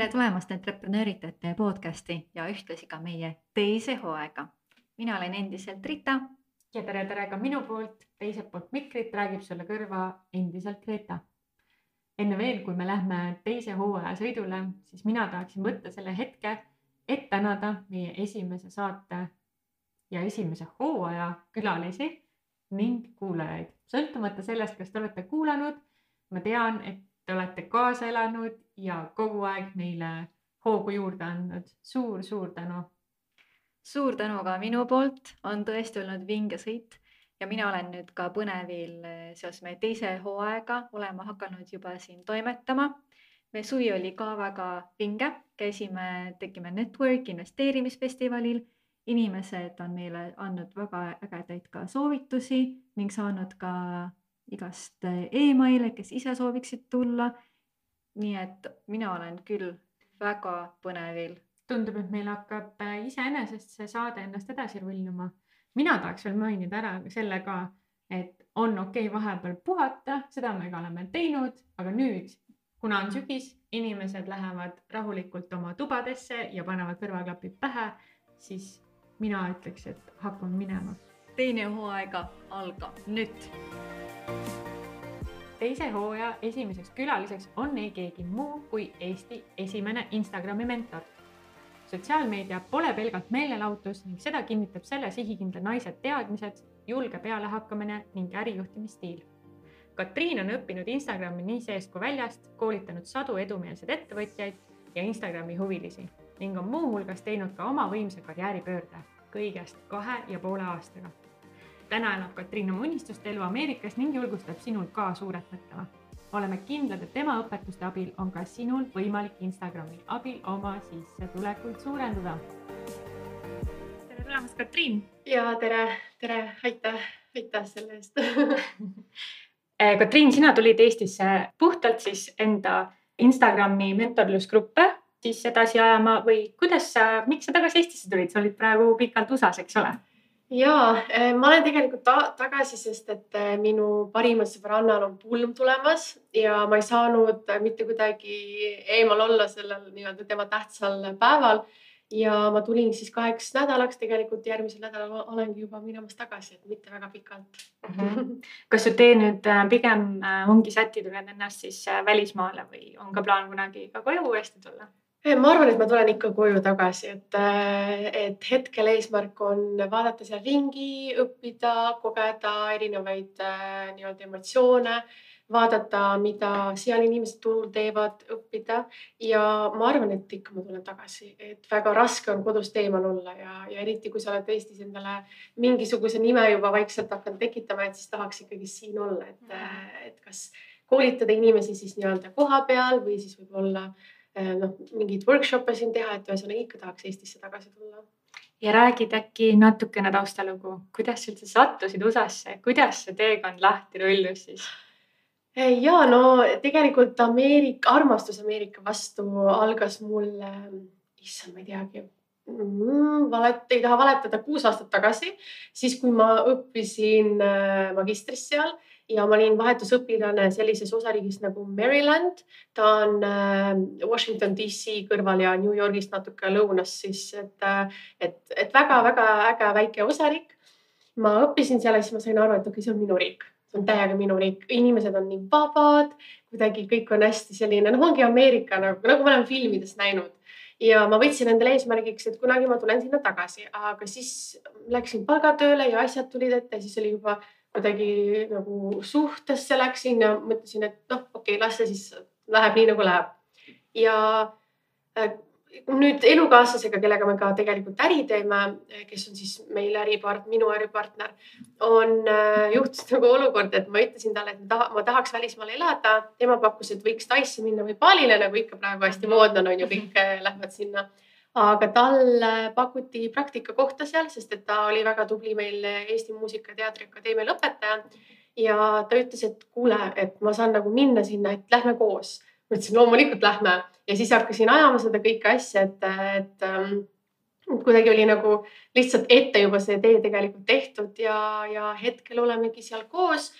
tere tulemast Entreprenööritajate podcasti ja ühtlasi ka meie teise hooaega. mina olen endiselt Rita. ja tere, tere ka minu poolt, teiselt poolt mikrit räägib sulle kõrva endiselt Greta. enne veel, kui me lähme teise hooaja sõidule, siis mina tahaksin võtta selle hetke, et tänada meie esimese saate ja esimese hooaja külalisi ning kuulajaid. sõltumata sellest, kas te olete kuulanud, ma tean, et te olete kaasa elanud ja kogu aeg meile hoogu juurde andnud suur,. suur-suur tänu. suur tänu ka minu poolt, on tõesti olnud vinge sõit ja mina olen nüüd ka põnevil eh, seoses meie teise hooaega olema hakanud juba siin toimetama. meie suvi oli ka väga vinge, käisime, tegime network investeerimisfestivalil. inimesed on meile andnud väga ägedaid ka soovitusi ning saanud ka igast eh, emaile, kes ise sooviksid tulla. Nii et mina olen küll väga põnevil. tundub, et meil hakkab eh, iseenesest see saade ennast edasi rulluma. mina tahaks veel mainida ära selle ka, et on okei okay vahepeal puhata, seda me ka oleme teinud, aga nüüd, kuna on sügis, inimesed lähevad rahulikult oma tubadesse ja panevad kõrvaklapid pähe, siis mina ütleks, et hakkame minema. teine hooaega algab nüüd teise hooaja esimeseks külaliseks on ei keegi muu kui Eesti esimene Instagrami mentor. sotsiaalmeedia pole pelgalt meelelahutus ning seda kinnitab selle sihikindla naise teadmised, julge pealehakkamine ning ärijuhtimisstiil. Katriin on õppinud Instagrami nii seest kui väljast, koolitanud sadu edumeelseid ettevõtjaid ja Instagrami huvilisi ning on muuhulgas teinud ka oma võimsa karjääripöörde kõigest kahe ja poole aastaga täna elab Katriin oma unistuste elu Ameerikas ning julgustab sinul ka suurelt mõtlema. oleme kindlad, et tema õpetuste abil on ka sinul võimalik Instagrami abil oma sissetulekuid suurendada. tere tulemast, Katriin. ja tere, tere, aitäh, aitäh selle eest eh, Katriin, sina tulid Eestisse puhtalt siis enda Instagrami mentorlusgruppe siis edasi ajama või kuidas sa, miks sa tagasi Eestisse tulid, sa olid praegu pikalt USA-s, eks ole ja eh, ma olen tegelikult ta tagasi, sest et eh, minu parimal sõbrannal on pulm tulemas ja ma ei saanud mitte kuidagi eemal olla sellel nii-öelda tema tähtsal päeval. ja ma tulin siis kaheks nädalaks, tegelikult järgmisel nädalal olengi juba minemas tagasi, et mitte väga pikalt mm. -hmm. kas su tee nüüd äh, pigem äh, ongi sättinud ennast siis äh, välismaale või on ka plaan kunagi ka koju uuesti tulla? Ma arvan, et ma tulen ikka koju tagasi, et, äh, et hetkel eesmärk on vaadata seal ringi, õppida, kogeda erinevaid äh, nii-öelda emotsioone, vaadata, mida seal inimesed turul teevad, õppida ja ma arvan, et ikka ma tulen tagasi, et väga raske on kodust eemal olla ja, ja eriti kui sa oled Eestis endale mingisuguse nime juba vaikselt hakanud tekitama, et siis tahaks ikkagi siin olla, et, mm. et kas koolitada inimesi siis nii-öelda koha peal või siis võib-olla Äh, noh, mingeid workshop'e siin teha, et ühesõnaga ikka tahaks Eestisse tagasi tulla. ja räägid äkki natukene taustalugu, kuidas sa üldse sattusid USA-sse, kuidas see teekond lahti rullus siis? Äh, ja no tegelikult Ameerika, armastus Ameerika vastu algas mul, issand, ma ei teagi mm,, valet, ei taha valetada, kuus aastat tagasi, siis kui ma õppisin äh, magistris seal ja ma olin vahetusõpilane sellises osariigis nagu Maryland. ta on äh, Washington DC kõrval ja New Yorgist natuke lõunas siis, et, äh, et, et väga-väga äge väike osariik. ma õppisin seal ja siis ma sain aru, et okei okay,, see on minu riik, see on täiega minu riik, inimesed on nii vabad, kuidagi kõik on hästi selline, noh, ongi Ameerika nagu, nagu me oleme filmides näinud. Ja ma võtsin endale eesmärgiks, et kunagi ma tulen sinna tagasi, aga siis läksin palgatööle ja asjad tulid ette, siis oli juba kuidagi nagu suhtesse läksin ja mõtlesin, et noh, okei okay,, las see siis läheb nii nagu läheb. ja äh, nüüd elukaaslasega, kellega me ka tegelikult äri teeme, kes on siis meil äripart-, minu äripartner, on äh, juhtus nagu olukord, et ma ütlesin talle, et taha, ma tahaks välismaal elada. tema pakkus, et võiks Taisse minna või Balile, nagu ikka praegu hästi moodne on, on ju, kõik äh, lähevad sinna aga talle pakuti praktikakohta seal, sest et ta oli väga tubli meil Eesti Muusika- ja Teatriakadeemia lõpetaja. ja ta ütles, et kuule, et ma saan nagu minna sinna, et lähme koos. ma ütlesin loomulikult lähme ja siis hakkasin ajama seda kõike asja, et, et ähm, kuidagi oli nagu lihtsalt ette juba see tee tegelikult tehtud ja, ja hetkel olemegi seal koos.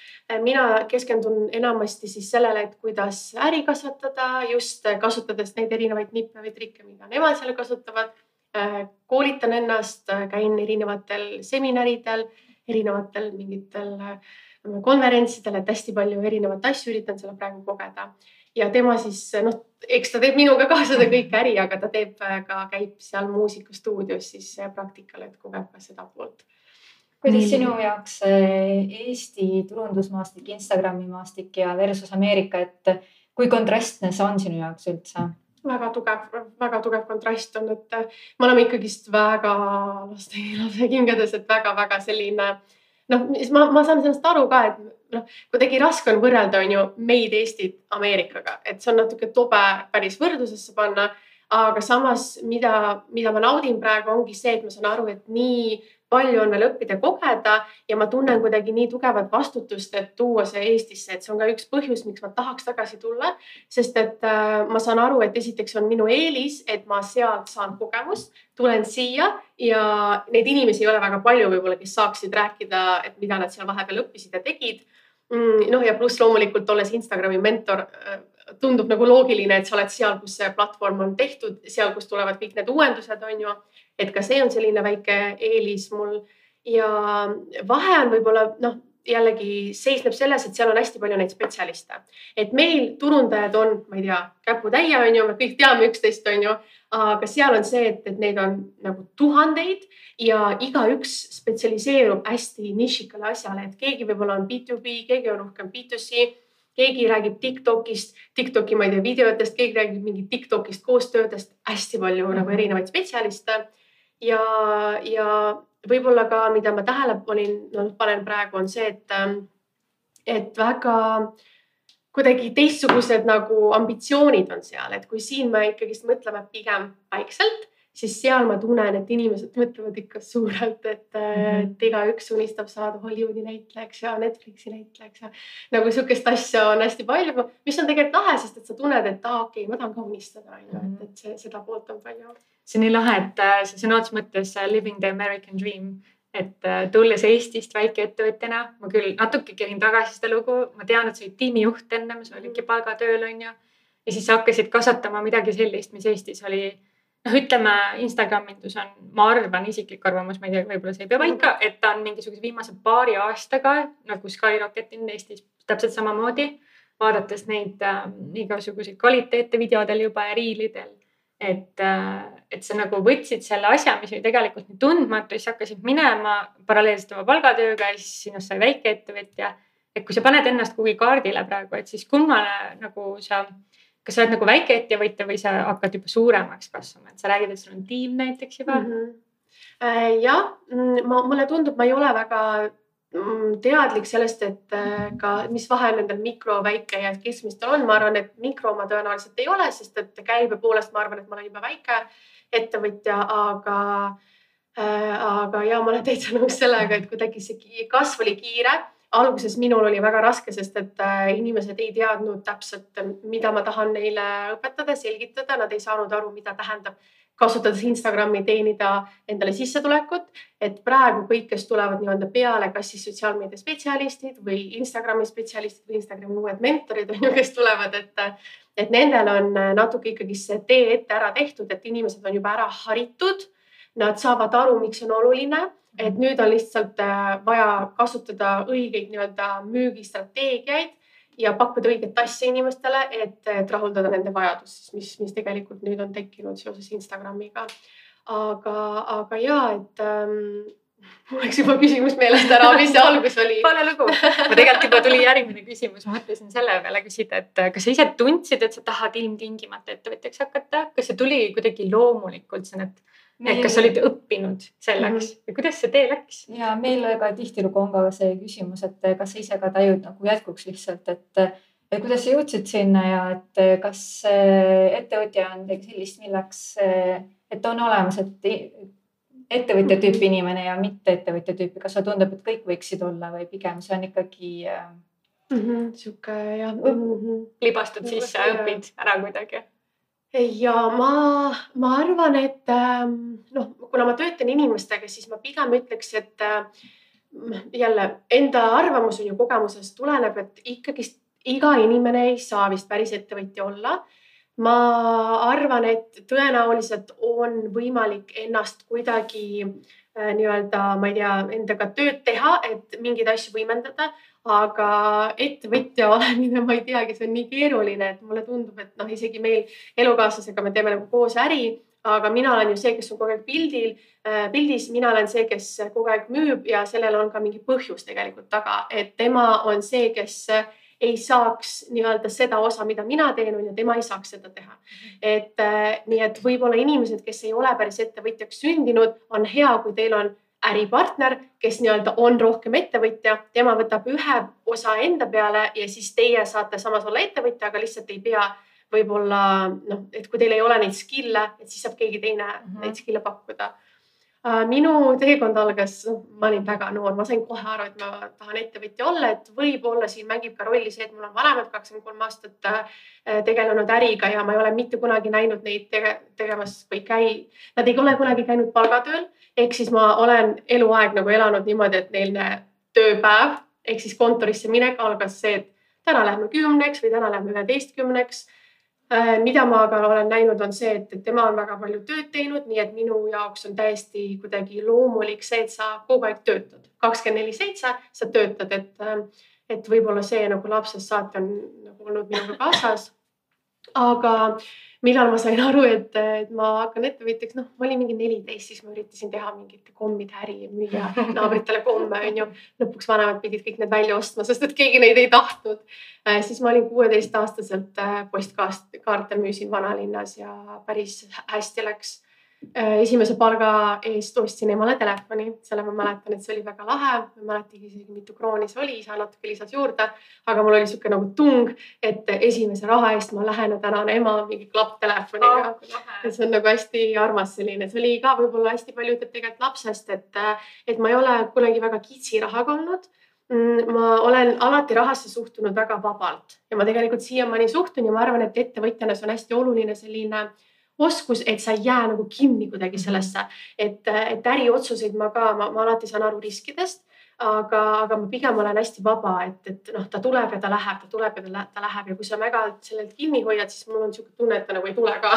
mina keskendun enamasti siis sellele, et kuidas äri kasvatada, just kasutades neid erinevaid nippe või trikke, mida nemad seal kasutavad. koolitan ennast, käin erinevatel seminaridel, erinevatel mingitel konverentsidel, et hästi palju erinevaid asju üritan seal praegu kogeda ja tema siis noh, eks ta teeb minuga ka seda kõike äri, aga ta teeb ka, käib seal muusikastuudios siis praktikal, et kogeb ka seda poolt. kuidas Nii. sinu jaoks eh, Eesti turundusmaastik, Instagrami maastik ja versus Ameerika, et kui kontrastne see on sinu jaoks üldse? väga tugev, väga tugev kontrast on, et me oleme ikkagist väga laste, lapse kingades, et väga-väga selline noh, ma, ma saan sellest aru ka, et noh, kuidagi raske on võrrelda, on ju meid Eestit Ameerikaga, et see on natuke tobe päris võrdlusesse panna. aga samas, mida, mida ma naudin praegu, ongi see, et ma saan aru, et nii palju on veel õppida kogeda ja ma tunnen kuidagi nii tugevat vastutust, et tuua see Eestisse, et see on ka üks põhjus, miks ma tahaks tagasi tulla. sest et äh, ma saan aru, et esiteks on minu eelis, et ma sealt saan kogemust, tulen siia ja neid inimesi ei ole väga palju võib-olla, kes saaksid rääkida, et mida nad seal vahepeal õppisid ja tegid mm,. noh, ja pluss loomulikult olles Instagrami mentor äh, tundub nagu loogiline, et sa oled seal, kus see platvorm on tehtud, seal, kust tulevad kõik need uuendused, on ju. Et ka see on selline väike eelis mul. Ja vahe on võib-olla noh, jällegi seisneb selles, et seal on hästi palju neid spetsialiste, et meil turundajad on, ma ei tea, käputäie on ju, me kõik teame üksteist, on ju, aga seal on see, et, et neid on nagu tuhandeid ja igaüks spetsialiseerub hästi nišikale asjale, et keegi võib-olla on B2B, keegi on rohkem B2C keegi räägib Tiktokist, Tiktoki, ma ei tea, videotest, keegi räägib mingi Tiktokist koostöödest, hästi palju mm -hmm. nagu erinevaid spetsialiste. Ja, ja võib-olla ka, mida ma tähele panin, no panen praegu, on see, et, ähm, et väga kuidagi teistsugused nagu ambitsioonid on seal, et kui siin me ikkagist mõtleme pigem väikselt, siis seal ma tunnen, et inimesed mõtlevad ikka suurelt, et mm, -hmm. et igaüks unistab saada Hollywoodi näitlejaks ja Netflixi näitlejaks ja nagu sihukest asja on hästi palju, mis on tegelikult lahe, sest et sa tunned, et aa, okei okay,, ma tahan ka unistada, on ju, et, mhm. et see, seda poolt on palju see on nii lahe, et äh, see sõna otseses mõttes äh, living the American dream, et äh, tulles Eestist väikeettevõtjana, ma küll natuke käin tagasi seda lugu, ma tean, et sa olid tiimijuht ennem, sa olidki palgatööl onju. ja siis sa hakkasid kasvatama midagi sellist, mis Eestis oli noh, ütleme Instagramindus on, ma arvan, isiklik arvamus, ma ei tea, võib-olla see ei pea paika, et ta on mingisuguse viimase paari aastaga nagu skyrocket inud Eestis täpselt samamoodi. vaadates neid äh, igasuguseid kvaliteete videodel juba ja riilidel et, äh, et sa nagu võtsid selle asja, mis oli tegelikult nii tundmatu, siis hakkasid minema paralleelselt oma palgatööga ja siis sinust sai väikeettevõtja. et kui sa paned ennast kuhugi kaardile praegu, et siis kummale nagu sa, kas sa oled nagu väikeettevõtja või sa hakkad juba suuremaks kasvama, et sa räägid, et sul on tiim näiteks juba mm? -hmm. jah, ma, mulle tundub, ma ei ole väga Mm, teadlik sellest, et äh, ka, mis vahe nendel mikro, väike ja keskmistel on, ma arvan, et mikro ma tõenäoliselt ei ole, sest et käibe poolest ma arvan, et ma olen juba väike ettevõtja, aga äh,, aga ja ma olen täitsa nõus sellega, et kuidagi see kasv oli kiire alguses minul oli väga raske, sest et äh, inimesed ei teadnud täpselt, mida ma tahan neile õpetada, selgitada, nad ei saanud aru, mida tähendab kasutades Instagrami teenida endale sissetulekut. et praegu kõik, kes tulevad nii-öelda peale, kas siis sotsiaalmeedia spetsialistid või Instagrami spetsialistid või Instagrami uued mentorid on ju, kes tulevad, et, et nendel on natuke ikkagi see tee ette ära tehtud, et inimesed on juba ära haritud. Nad saavad aru, miks on oluline, et nüüd on lihtsalt äh, vaja kasutada õigeid nii-öelda müügistrateegiaid ja pakkuda õiget asja inimestele, et, et rahuldada nende vajadust, mis, mis tegelikult nüüd on tekkinud seoses Instagramiga. aga, aga ja, et ähm, mul läks juba küsimus meelest ära, mis see algus oli. Pole lugu. ma tegelikult juba tuli järgmine küsimus, ma mõtlesin selle peale küsida, et kas sa ise tundsid, et sa tahad ilmtingimata ettevõtjaks hakata, kas see tuli kuidagi loomulikult, see on, et et kas sa olid õppinud selleks -hmm. ja kuidas see tee läks? ja meil ka tihtilugu on ka see küsimus, et kas sa ise ka tajud nagu jätkuks lihtsalt, et, et kuidas sa jõudsid sinna ja et kas ettevõtja on midagi sellist, milleks, et on olemas, et ettevõtja tüüpi inimene ja mitte ettevõtja tüüpi, kas sulle tundub, et kõik võiksid olla või pigem see on ikkagi mm -hmm, sihuke jah mm -hmm. libastud sisse, õpid ära kuidagi ja ma, ma arvan, et ähm, noh, kuna ma töötan inimestega, siis ma pigem ütleks, et äh, jälle enda arvamus on ju kogemusest tuleneb, et ikkagist iga inimene ei saa vist päris ettevõtja olla. ma arvan, et tõenäoliselt on võimalik ennast kuidagi äh, nii-öelda, ma ei tea, endaga tööd teha, et mingeid asju võimendada aga ettevõtja olemine, ma ei teagi, see on nii keeruline, et mulle tundub, et noh, isegi meil elukaaslasega me teeme nagu koos äri, aga mina olen ju see, kes on kogu aeg pildil, äh, pildis, mina olen see, kes kogu aeg müüb ja sellel on ka mingi põhjus tegelikult taga, et tema on see, kes ei saaks nii-öelda seda osa, mida mina teen, on ju, tema ei saaks seda teha. et äh, nii, et võib-olla inimesed, kes ei ole päris ettevõtjaks sündinud, on hea, kui teil on äripartner, kes nii-öelda on rohkem ettevõtja, tema võtab ühe osa enda peale ja siis teie saate samas olla ettevõtja, aga lihtsalt ei pea võib-olla noh, et kui teil ei ole neid skill'e, et siis saab keegi teine mm -hmm. neid skill'e pakkuda Äh, minu teekond algas, ma olin väga noor, ma sain kohe aru, et ma tahan ettevõtja olla, et võib-olla siin mängib ka rolli see, et mul on vanemad kakskümmend kolm aastat äh, tegelenud äriga ja ma ei ole mitte kunagi näinud neid tege, tegemas või käi, nad ei ole kunagi käinud palgatööl. Ehk siis ma olen eluaeg nagu elanud niimoodi, et neil tööpäev ehk siis kontorisse minek algas see, et täna lähme kümneks või täna lähme üheteistkümneks Äh, mida ma aga olen näinud, on see, et, tema on väga palju tööd teinud, nii et minu jaoks on täiesti kuidagi loomulik see, et sa kogu aeg töötad, kakskümmend neli seitse sa töötad, et, äh, et võib-olla see nagu lapsest saati on nagu olnud minuga kaasas. aga millal ma sain aru, et, et ma hakkan ettevõtjaks, noh, ma olin mingi neliteist, siis ma üritasin teha mingit kommide äri ja müüa naabritele komme, onju. lõpuks vanemad pidid kõik need välja ostma, sest et keegi neid ei tahtnud äh,. siis ma olin kuueteistaastaselt äh, postkaarte müüsin vanalinnas ja päris hästi läks esimese palga eest ostsin emale telefoni, selle ma mäletan, et see oli väga lahe. ma ei mäletagi isegi mitu krooni see oli, isa natuke lisas juurde, aga mul oli sihuke nagu tung, et esimese raha eest ma lähen ja tänan ema mingi klapptelefoniga. Oh,. et see on nagu hästi armas selline, see oli ka võib-olla hästi palju ütleb tegelikult lapsest, et, et ma ei ole kunagi väga kitsi rahaga olnud. Mm, ma olen alati rahasse suhtunud väga vabalt. Ja ma tegelikult siiamaani suhtun ja ma arvan, et ettevõtjana see on hästi oluline selline äh, oskus, et sa ei jää nagu kinni kuidagi mhm. sellesse, et, et äriotsuseid ma ka, ma, alati saan aru riskidest aga, aga ma pigem olen hästi vaba, et, et noh, ta tuleb ja ta läheb, ta tuleb ja ta, läheb, ta läheb ja kui sa väga sellelt kinni hoiad, siis mul on niisugune tunne, et ta nagu ei tule ka.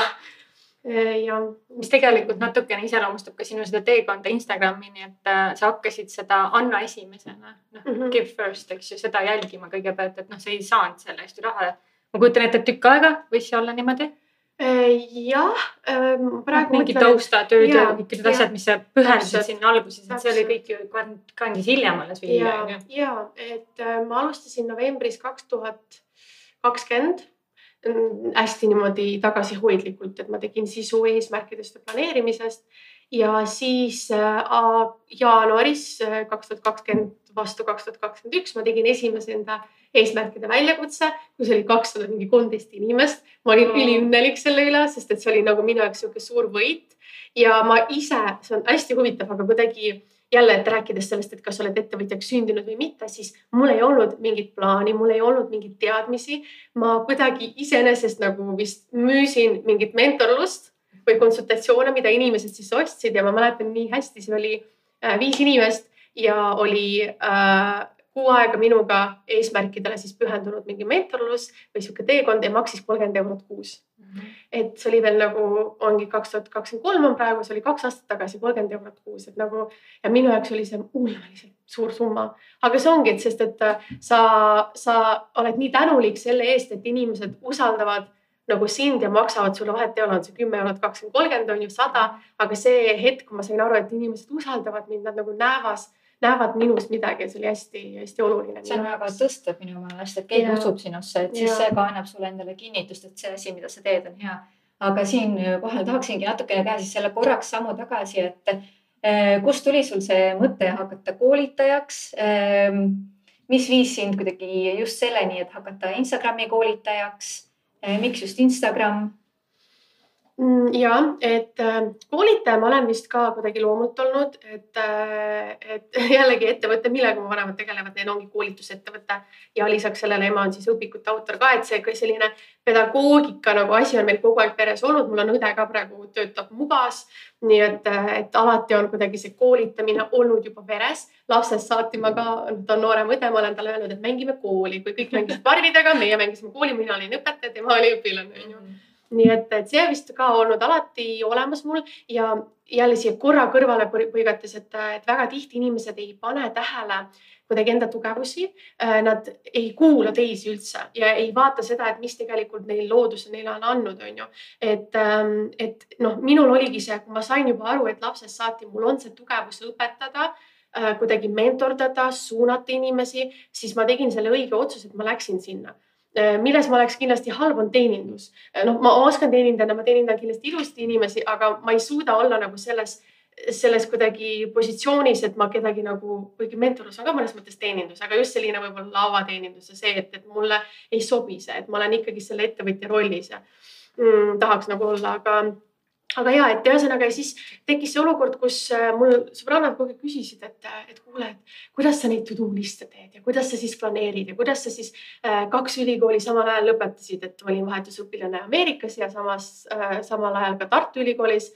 ja mis tegelikult natukene iseloomustab ka sinu seda teekonda Instagramini, et äh, sa hakkasid seda anna esimesena, noh mm -hmm. give first, eks ju, seda jälgima kõigepealt, et noh, sa ei saanud selle eest ju raha. ma kujutan ette, et tükk aega võis see olla niimoodi jah, ähm, praegu. mingi taustatööd ja kõik need asjad, mis sa pühendasid sinna alguses, et see oli kõik ju kandis hiljem alles viia. ja, ja et äh, ma alustasin novembris kaks tuhat kakskümmend mm, hästi niimoodi tagasihoidlikult, et ma tegin sisu eesmärkidest ja planeerimisest ja siis äh, jaanuaris kaks tuhat kakskümmend vastu kaks tuhat kakskümmend üks ma tegin esimese enda eesmärkide väljakutse, kus oli kakssada mingi kolmteist inimest. ma olin mm. üliõnnelik selle üle, sest et see oli nagu minu jaoks sihuke suur võit ja ma ise, see on hästi huvitav, aga kuidagi jälle, et rääkides sellest, et kas oled ettevõtjaks sündinud või mitte, siis mul ei olnud mingit plaani, mul ei olnud mingeid teadmisi. ma kuidagi iseenesest nagu vist müüsin mingit mentorlust või konsultatsioone, mida inimesed siis ostsid ja ma mäletan nii hästi, see oli äh, viis inimest ja oli äh, kuu aega minuga eesmärkidele siis pühendunud mingi mentorlus või sihuke teekond ja maksis kolmkümmend eurot kuus mm. -hmm. et see oli veel nagu ongi kaks tuhat kakskümmend kolm on praegu, see oli kaks aastat tagasi kolmkümmend eurot kuus, et nagu ja minu jaoks oli see ulmeliselt suur summa. aga see ongi, et sest, et äh, sa, sa oled nii tänulik selle eest, et inimesed usaldavad nagu sind ja maksavad sulle vahet ei ole, on see kümme eurot, kakskümmend, kolmkümmend on ju sada, aga see hetk, kui ma sain aru, et inimesed usaldavad mind, nad nagu näevas näevad minus midagi see oli hästi-hästi oluline. see on väga tõstev minu meelest, et keegi ja. usub sinusse, et siis ja. see ka annab sulle endale kinnitust, et see asi, mida sa teed, on hea. aga siinkohal tahaksingi natukene teha siis selle korraks sammu tagasi, et eh, kust tuli sul see mõte hakata koolitajaks eh,? mis viis sind kuidagi just selleni, et hakata Instagrami koolitajaks eh,? miks just Instagram? Mm, ja et äh, koolitaja ma olen vist ka kuidagi loomult olnud, et, äh, et jällegi ettevõte, millega mu vanemad tegelevad, neil ongi koolitusettevõte. Ja lisaks sellele ema on siis õpikute autor ka, et see selline pedagoogika nagu asi on meil kogu aeg peres olnud, mul on õde ka praegu töötab Mugas. nii et, äh, et alati on kuidagi see koolitamine olnud juba veres, lapsest saati ma ka, ta on noorem õde, ma olen talle öelnud, et mängime kooli, kui kõik mängisid parvidega, meie mängisime kooli, mina olin õpetaja, tema oli õpilane onju. Mm. -hmm nii et, et see vist ka olnud alati olemas mul ja jälle siia korra kõrvale põigates, et, et väga tihti inimesed ei pane tähele kuidagi enda tugevusi. Äh, nad ei kuula teisi üldse ja ei vaata seda, et mis tegelikult neil loodus neile on andnud, on ju. et, ähm, et noh, minul oligi see, kui ma sain juba aru, et lapsest saati mul on see tugevus õpetada äh, kuidagi mentordada, suunata inimesi, siis ma tegin selle õige otsuse, et ma läksin sinna milles ma oleks kindlasti halb, on teenindus. Äh, noh, ma oskan teenindada, ma teenindan kindlasti ilusti inimesi, aga ma ei suuda olla nagu selles, selles kuidagi positsioonis, et ma kedagi nagu, kuigi mentorlus on ka mõnes mõttes teenindus, aga just selline võib-olla lavateenindus ja see, et, et mulle ei sobi see, et ma olen ikkagi selle ettevõtja rollis ja mm, tahaks nagu olla, aga aga ja, et ühesõnaga siis tekkis see olukord, kus äh, mul sõbrannad kogu aeg küsisid, et, äh, et kuule, et kuidas sa neid to do liste teed ja kuidas sa siis planeerid ja kuidas sa siis äh, kaks ülikooli samal ajal lõpetasid, et olin vahetusõpilane Ameerikas ja samas äh, samal ajal ka Tartu Ülikoolis.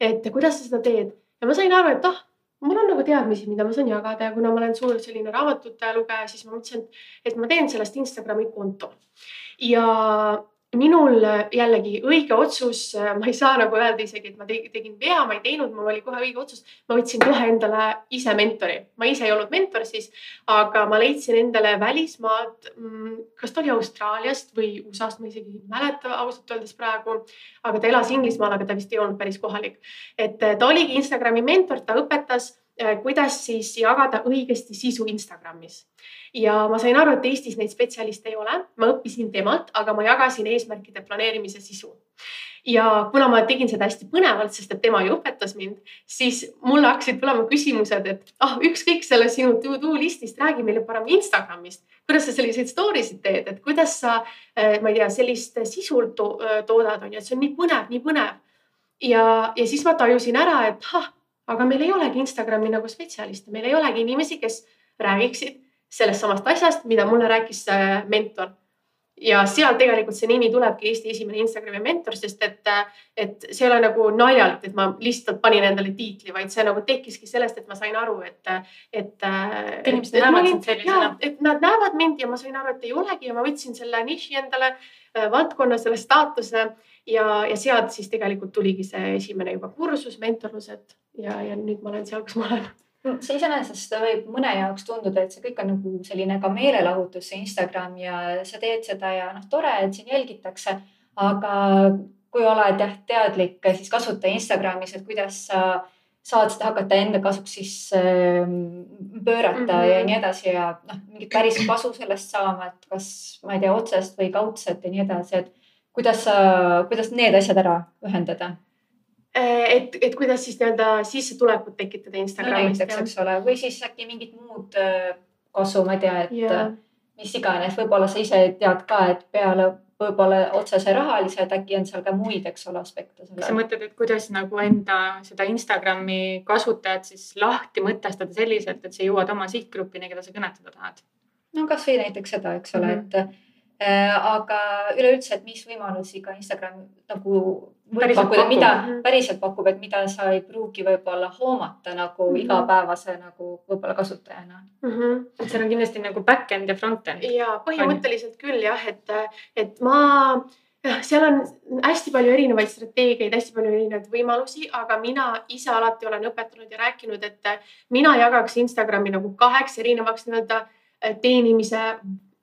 et kuidas sa seda teed ja ma sain aru, et ah, mul on nagu teadmisi, mida ma saan jagada ja kuna ma olen suur selline raamatute lugeja, siis ma mõtlesin, et ma teen sellest Instagrami konto ja minul jällegi õige otsus, ma ei saa nagu öelda isegi, et ma tegin vea, ma ei teinud, mul oli kohe õige otsus. ma võtsin kohe endale ise mentori, ma ise ei olnud mentor siis, aga ma leidsin endale välismaad. Mm, kas ta oli Austraaliast või USA-st, ma isegi ei mäleta ausalt öeldes praegu. aga ta elas Inglismaal, aga ta vist ei olnud päris kohalik. et ta oligi Instagrami mentor, ta õpetas Äh, kuidas siis jagada õigesti sisu Instagramis. ja ma sain aru, et Eestis neid spetsialiste ei ole, ma õppisin temalt, aga ma jagasin eesmärkide planeerimise sisu. ja kuna ma tegin seda hästi põnevalt, sest et tema ju õpetas mind, siis mulle hakkasid tulema küsimused, et ah, ükskõik sellest sinu to-do listist, räägi meile parem Instagramist kuidas sa selliseid story sid teed, et kuidas sa, äh, ma ei tea, sellist sisu to toodad, on ju, et see on nii põnev, nii põnev. ja, ja siis ma tajusin ära, et ah, aga meil ei olegi Instagrami nagu spetsialiste, meil ei olegi inimesi, kes räägiksid sellest samast asjast, mida mulle rääkis mentor. ja sealt tegelikult see nimi tulebki Eesti esimene Instagrami mentor, sest et, et see ei ole nagu naljalt, et ma lihtsalt panin endale tiitli, vaid see nagu tekkiski sellest, et ma sain aru, et, et. inimesed näevad sind sellisena. et nad näevad mind ja ma sain aru, et ei olegi ja ma võtsin selle niši endale, äh, valdkonna, selle staatuse ja, ja sealt siis tegelikult tuligi see esimene juba kursus, mentorlused ja, ja nüüd ma olen seal, kus ma olen see iseenesest võib mõne jaoks tunduda, et see kõik on nagu selline ka meelelahutus, see Instagram ja sa teed seda ja noh, tore, et sind jälgitakse. aga kui oled jah teadlik, siis kasuta Instagramis, et kuidas sa saad seda hakata enda kasuks siis äh, pöörata mm -hmm. ja nii edasi ja noh, mingit päris kasu sellest saama, et kas ma ei tea, otsest või kaudset ja nii edasi, et kuidas sa, kuidas need asjad ära ühendada Äh, et, et kuidas siis nii-öelda sissetulekut tekitada Instagramis no,. näiteks, eks ole, või siis äkki mingit muud äh, kasu, ma ei tea, et yeah. mis iganes, võib-olla sa ise tead ka, et peale võib-olla otsese rahalise, et äkki on seal ka muid, eks ole, aspekte. sa mõtled, et kuidas nagu enda seda Instagrami kasutajat siis lahti mõtestada selliselt, et sa jõuad oma sihtgrupini, keda sa kõnetada tahad? no kasvõi näiteks seda, eks ole mm, -hmm. et aga üleüldse, et mis võimalusi ka Instagram nagu pakkuda, mida päriselt pakub, et mida sa ei pruugi võib-olla hoomata nagu mm -hmm. igapäevase nagu võib-olla kasutajana mm. -hmm. et seal on kindlasti nagu back-end ja front-end. ja põhimõtteliselt küll jah, et, et ma seal on hästi palju erinevaid strateegiaid, hästi palju erinevaid võimalusi, aga mina ise alati olen õpetanud ja rääkinud, et mina jagaks Instagrami nagu kaheks erinevaks nii-öelda teenimise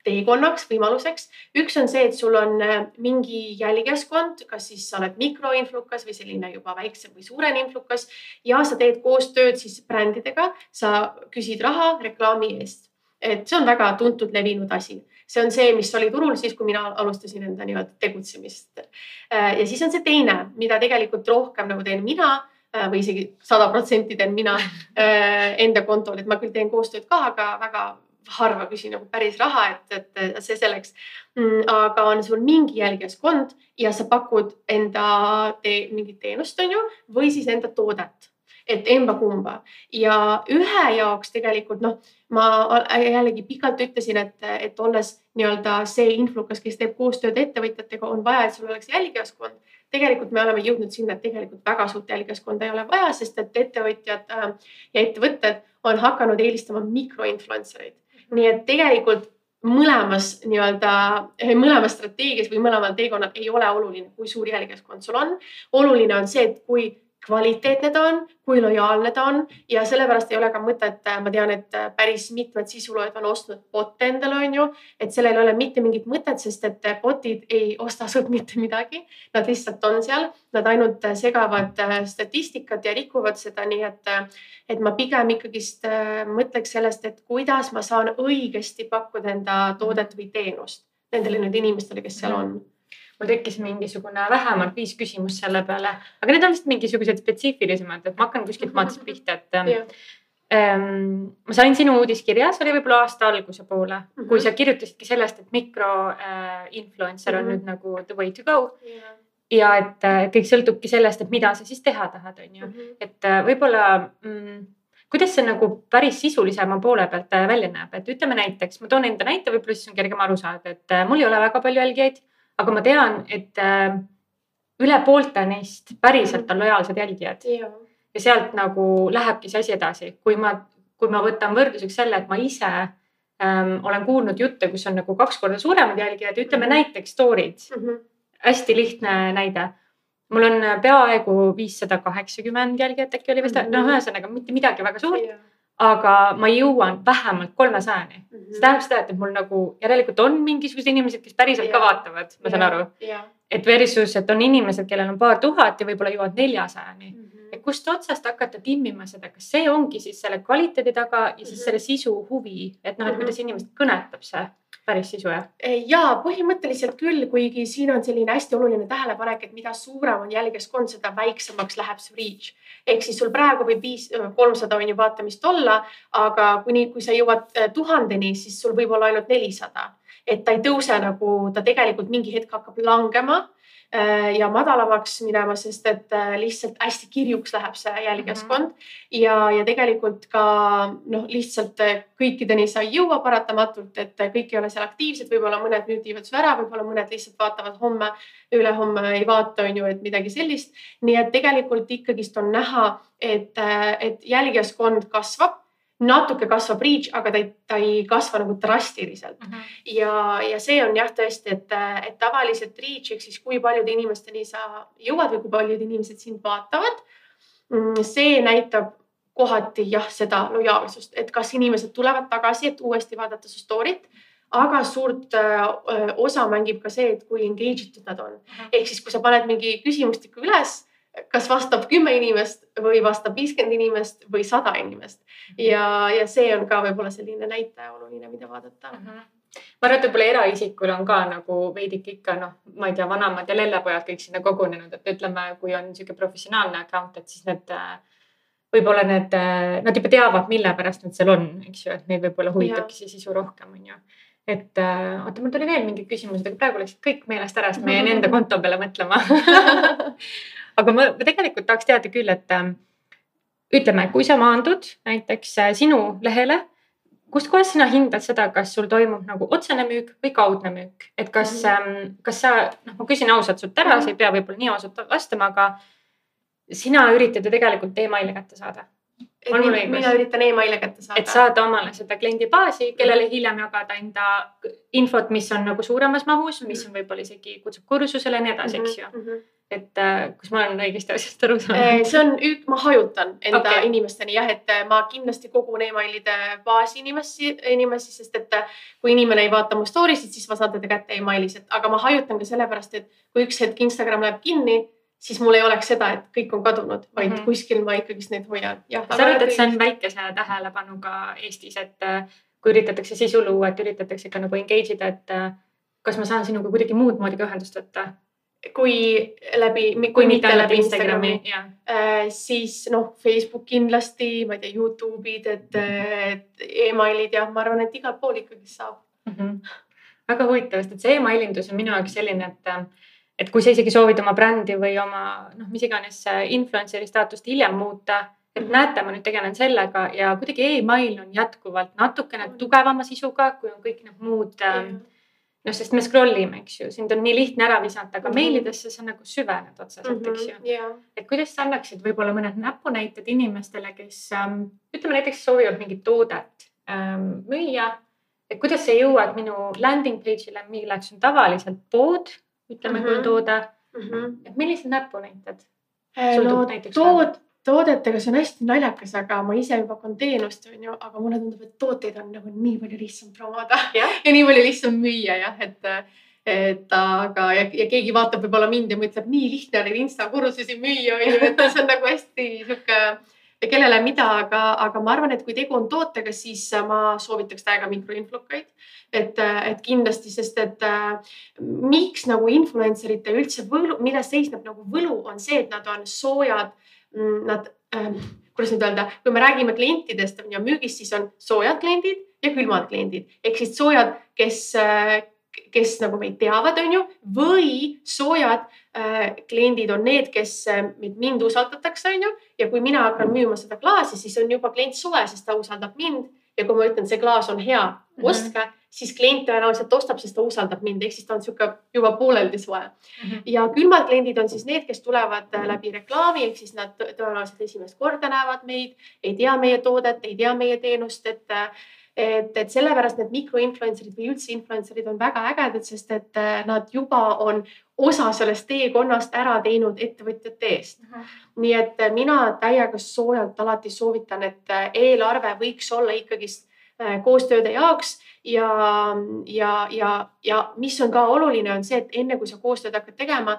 teekonnaks, võimaluseks. üks on see, et sul on äh, mingi jälgijaskond, kas siis sa oled mikroinflukas või selline juba väiksem või suurem influkas ja sa teed koostööd siis brändidega, sa küsid raha reklaami eest. et see on väga tuntud, levinud asi see on see, mis oli turul siis, kui mina alustasin enda nii-öelda tegutsemist. Äh, ja siis on see teine, mida tegelikult rohkem nagu teen mina äh, või isegi sada protsenti teen mina enda kontol, et ma küll teen koostööd ka, aga väga harva küsin nagu päris raha, et, et see selleks mm,. aga on sul mingi jälgijaskond ja sa pakud enda te, mingit teenust, on ju, või siis enda toodet et emba-kumba ja ühe jaoks tegelikult noh, ma jällegi pikalt ütlesin, et, et olles nii-öelda see influkas, kes teeb koostööd ettevõtjatega, on vaja, et sul oleks jälgijaskond. tegelikult me oleme jõudnud sinna, et tegelikult väga suurt jälgijaskonda ei ole vaja, sest et ettevõtjad äh, ja ettevõtted on hakanud eelistama mikroinfluencer eid. Nii et tegelikult mõlemas nii-öelda, mõlemas strateegias või mõlemal teekonnal ei ole oluline, kui suur jälgijaskond sul on. oluline on see, et kui kvaliteetne ta on, kui lojaalne ta on ja sellepärast ei ole ka mõtet, ma tean, et päris mitmed sisuloojad on ostnud bot'e endale, on ju. et sellel ei ole mitte mingit mõtet, sest et bot'id ei osta sult mitte midagi. Nad lihtsalt on seal, nad ainult segavad äh, statistikat ja rikuvad seda, nii et, et ma pigem ikkagist äh, mõtleks sellest, et kuidas ma saan õigesti pakkuda enda toodet või teenust nendele nüüd inimestele, kes seal on mul tekkis mingisugune vähemalt viis küsimust selle peale, aga need on vist mingisugused spetsiifilisemad, et ma hakkan kuskilt mhm. pihta, et yeah. ähm, ma sain sinu uudiskirja, see oli võib-olla aasta alguse poole mm, -hmm. kui sa kirjutasidki sellest, et mikroinfluencer äh, on mm -hmm. nüüd nagu the way to go yeah. ja et äh, kõik sõltubki sellest, et mida sa siis teha tahad, on ju mm, -hmm. et äh, võib-olla mm, kuidas see nagu päris sisulisema poole pealt äh, välja näeb, et ütleme näiteks, ma toon enda näite, võib-olla siis on kergem aru saada, et mul ei ole väga palju jälgijaid aga ma tean, et äh, üle poolte neist päriselt on lojaalsed jälgijad. ja sealt nagu lähebki see asi edasi, kui ma, kui ma võtan võrdluseks selle, et ma ise ähm, olen kuulnud jutte, kus on nagu kaks korda suuremad jälgijad, ütleme mm -hmm. näiteks story'd mm. -hmm. hästi lihtne näide. mul on peaaegu viissada kaheksakümmend jälgijat äkki oli vist mm, -hmm. noh, ühesõnaga mitte midagi väga suurt yeah aga ma jõuan vähemalt kolmesajani mm. -hmm. see tähendab seda, et mul nagu järelikult on mingisugused inimesed, kes päriselt ja. ka vaatavad, ma saan ja. aru. et versus, et on inimesed, kellel on paar tuhat ja võib-olla jõuad neljasajani mm. -hmm. et kust otsast hakata timmima seda, kas see ongi siis selle kvaliteedi taga ja siis mm -hmm. selle sisu huvi, et noh, et mhm. kuidas inimest kõnetab see päris sisu jah? ja põhimõtteliselt küll, kuigi siin on selline hästi oluline tähelepanek, et mida suurem on jälgijaskond, seda väiksemaks läheb see reach. ehk siis sul praegu võib viis, kolmsada on ju vaatamist olla, aga kuni, kui sa jõuad äh, tuhandeni, siis sul võib olla ainult nelisada. et ta ei tõuse nagu, ta tegelikult mingi hetk hakkab langema Äh, ja madalamaks minema, sest et äh, lihtsalt hästi kirjuks läheb see jälgijaskond mm. -hmm. ja, ja tegelikult ka noh, lihtsalt äh, kõikideni sa ei jõua paratamatult, et kõik ei ole seal aktiivsed, võib-olla mõned müüdivad su ära, võib-olla mõned lihtsalt vaatavad homme, ülehomme ei vaata, on ju, et midagi sellist. nii et tegelikult ikkagist on näha, et, et jälgijaskond kasvab natuke kasvab reach, aga ta ei, ta ei kasva nagu drastiliselt uh. -huh. ja, ja see on jah, tõesti, et, et tavaliselt reach ehk siis kui paljude inimesteni sa jõuad või kui paljud inimesed sind vaatavad. Mm, see näitab kohati jah, seda lojaalsust, et kas inimesed tulevad tagasi, et uuesti vaadata su story't aga suurt öö, osa mängib ka see, et kui engage itud nad on. ehk siis, kui sa paned mingi küsimustiku üles kas vastab kümme inimest või vastab viiskümmend inimest või sada inimest. Ja, ja see on ka võib-olla selline näitaja oluline, mida vaadata mm. -hmm ma arvan, et võib-olla eraisikul on ka nagu veidike ikka noh, ma ei tea, vanemad ja lellepojad kõik sinna kogunenud, et ütleme, kui on niisugune professionaalne account, et siis need võib-olla need, nad juba teavad, mille pärast nad seal on, eks ju, et neid võib-olla huvitabki see sisu rohkem, on ju et äh, oota, mul tuli veel mingid küsimused, aga praegu läksid kõik meelest ära, sest ma jäin enda konto peale mõtlema aga ma, ma tegelikult tahaks teada küll, et äh, ütleme, kui sa maandud näiteks äh, sinu lehele, kustkohast sina hindad seda, kas sul toimub nagu otsene müük või kaudne müük, et kas mm, -hmm. kas sa, noh, ma küsin ausalt sult ära mm, -hmm. sa ei pea võib-olla nii ausalt vastama, aga sina üritad ju tegelikult emaili kätte saada mina üritan emaili kätte saada. et saada omale seda kliendibaasi, kellele hiljem jagada enda infot, mis on nagu suuremas mahus, mis on võib-olla isegi kutsub kursusele ja nii edasi, eks ju mm. -hmm et äh, kas ma olen õigesti asjast aru saanud? Äh, see on, ma hajutan enda okay. inimesteni jah, et äh, ma kindlasti kogun emailide baasi inimesi, inimesi, sest et kui inimene ei vaata mu story sid, siis ma saan teda kätte emailis, et aga ma hajutan ka sellepärast, et kui üks hetk Instagram läheb kinni siis mul ei oleks seda, et kõik on kadunud, vaid mm -hmm. kuskil ma ikkagist neid hoian. sa arvad, et see on väikese tähelepanuga Eestis, et kui üritatakse sisu luua, et üritatakse ikka nagu engage ida, et kas ma saan sinuga kuidagi muud moodi ka ühendust võtta? Kui läbi, kui mitte läbi Instagrami, Instagrami., siis noh, Facebook kindlasti, ma ei tea, Youtube'id, et, emailid ja ma arvan, et igalt pool ikkagi saab mm. -hmm. väga huvitav, sest et see emailindus on minu jaoks selline, et, et kui sa isegi soovid oma brändi või oma noh, mis iganes influencer'i staatust hiljem muuta et mhm. näete, ma nüüd tegelen sellega ja kuidagi email on jätkuvalt natukene tugevama sisuga, kui on kõik need muud mm noh, sest me scroll ime, eks ju, sind on nii lihtne ära visata, aga mm -hmm. meilidesse sa nagu süvened otseselt mm, -hmm. eks ju yeah.. et kuidas sa annaksid võib-olla mõned näpunäited inimestele, kes ähm, ütleme näiteks soovivad mingit toodet ähm, müüa. et kuidas see jõuab minu landing page'ile, milleks on tavaliselt pood, ütleme mm, -hmm. kui on toode mm. -hmm. et millised näpunäited? no tood, toodetega, see on hästi naljakas, aga ma ise juba pakun teenust, on ju, aga mulle tundub, et tooteid on nagu nii palju lihtsam promoda ja, ja nii palju lihtsam müüa jah, et, et aga ja, ja keegi vaatab võib-olla mind ja mõtleb, nii lihtne on neid insta kursusi müüa, on ju, et see on nagu hästi sihuke kellele mida, aga, aga ma arvan, et kui tegu on tootega, siis ma soovitaks täiega mikroinflukaid. et, et kindlasti, sest et äh, miks nagu influencer ite üldse võlu, milles seisneb nagu võlu, on see, et nad on soojad nad ähm,, kuidas nüüd öelda, kui me räägime klientidest on ju müügist, siis on soojad kliendid ja külmad kliendid. Ehk siis soojad, kes äh, kes nagu meid teavad, on ju, või soojad äh, kliendid on need, kes äh, mind usaldatakse, on ju. ja kui mina hakkan müüma seda klaasi, siis on juba klient soe, sest ta usaldab mind. Ja kui ma ütlen, see klaas on hea, ostke mm, -hmm siis klient tõenäoliselt ostab, sest ta usaldab mind, ehk siis ta on sihuke juba pooleldi soe mm. -hmm. ja külmad kliendid on siis need, kes tulevad äh, läbi reklaami, ehk siis nad tõenäoliselt esimest korda näevad meid, ei tea meie toodet, ei tea meie teenust, et et, et sellepärast need mikroinfluencer'id või üldse influencer'id on väga ägedad, sest et äh, nad juba on osa sellest teekonnast ära teinud ettevõtjate eest mm. -hmm. nii et äh, mina täiega soojalt alati soovitan, et eelarve võiks olla ikkagist koostööde jaoks. Ja, ja, ja, ja mis on ka oluline, on see, et enne kui sa koostööd hakkad tegema,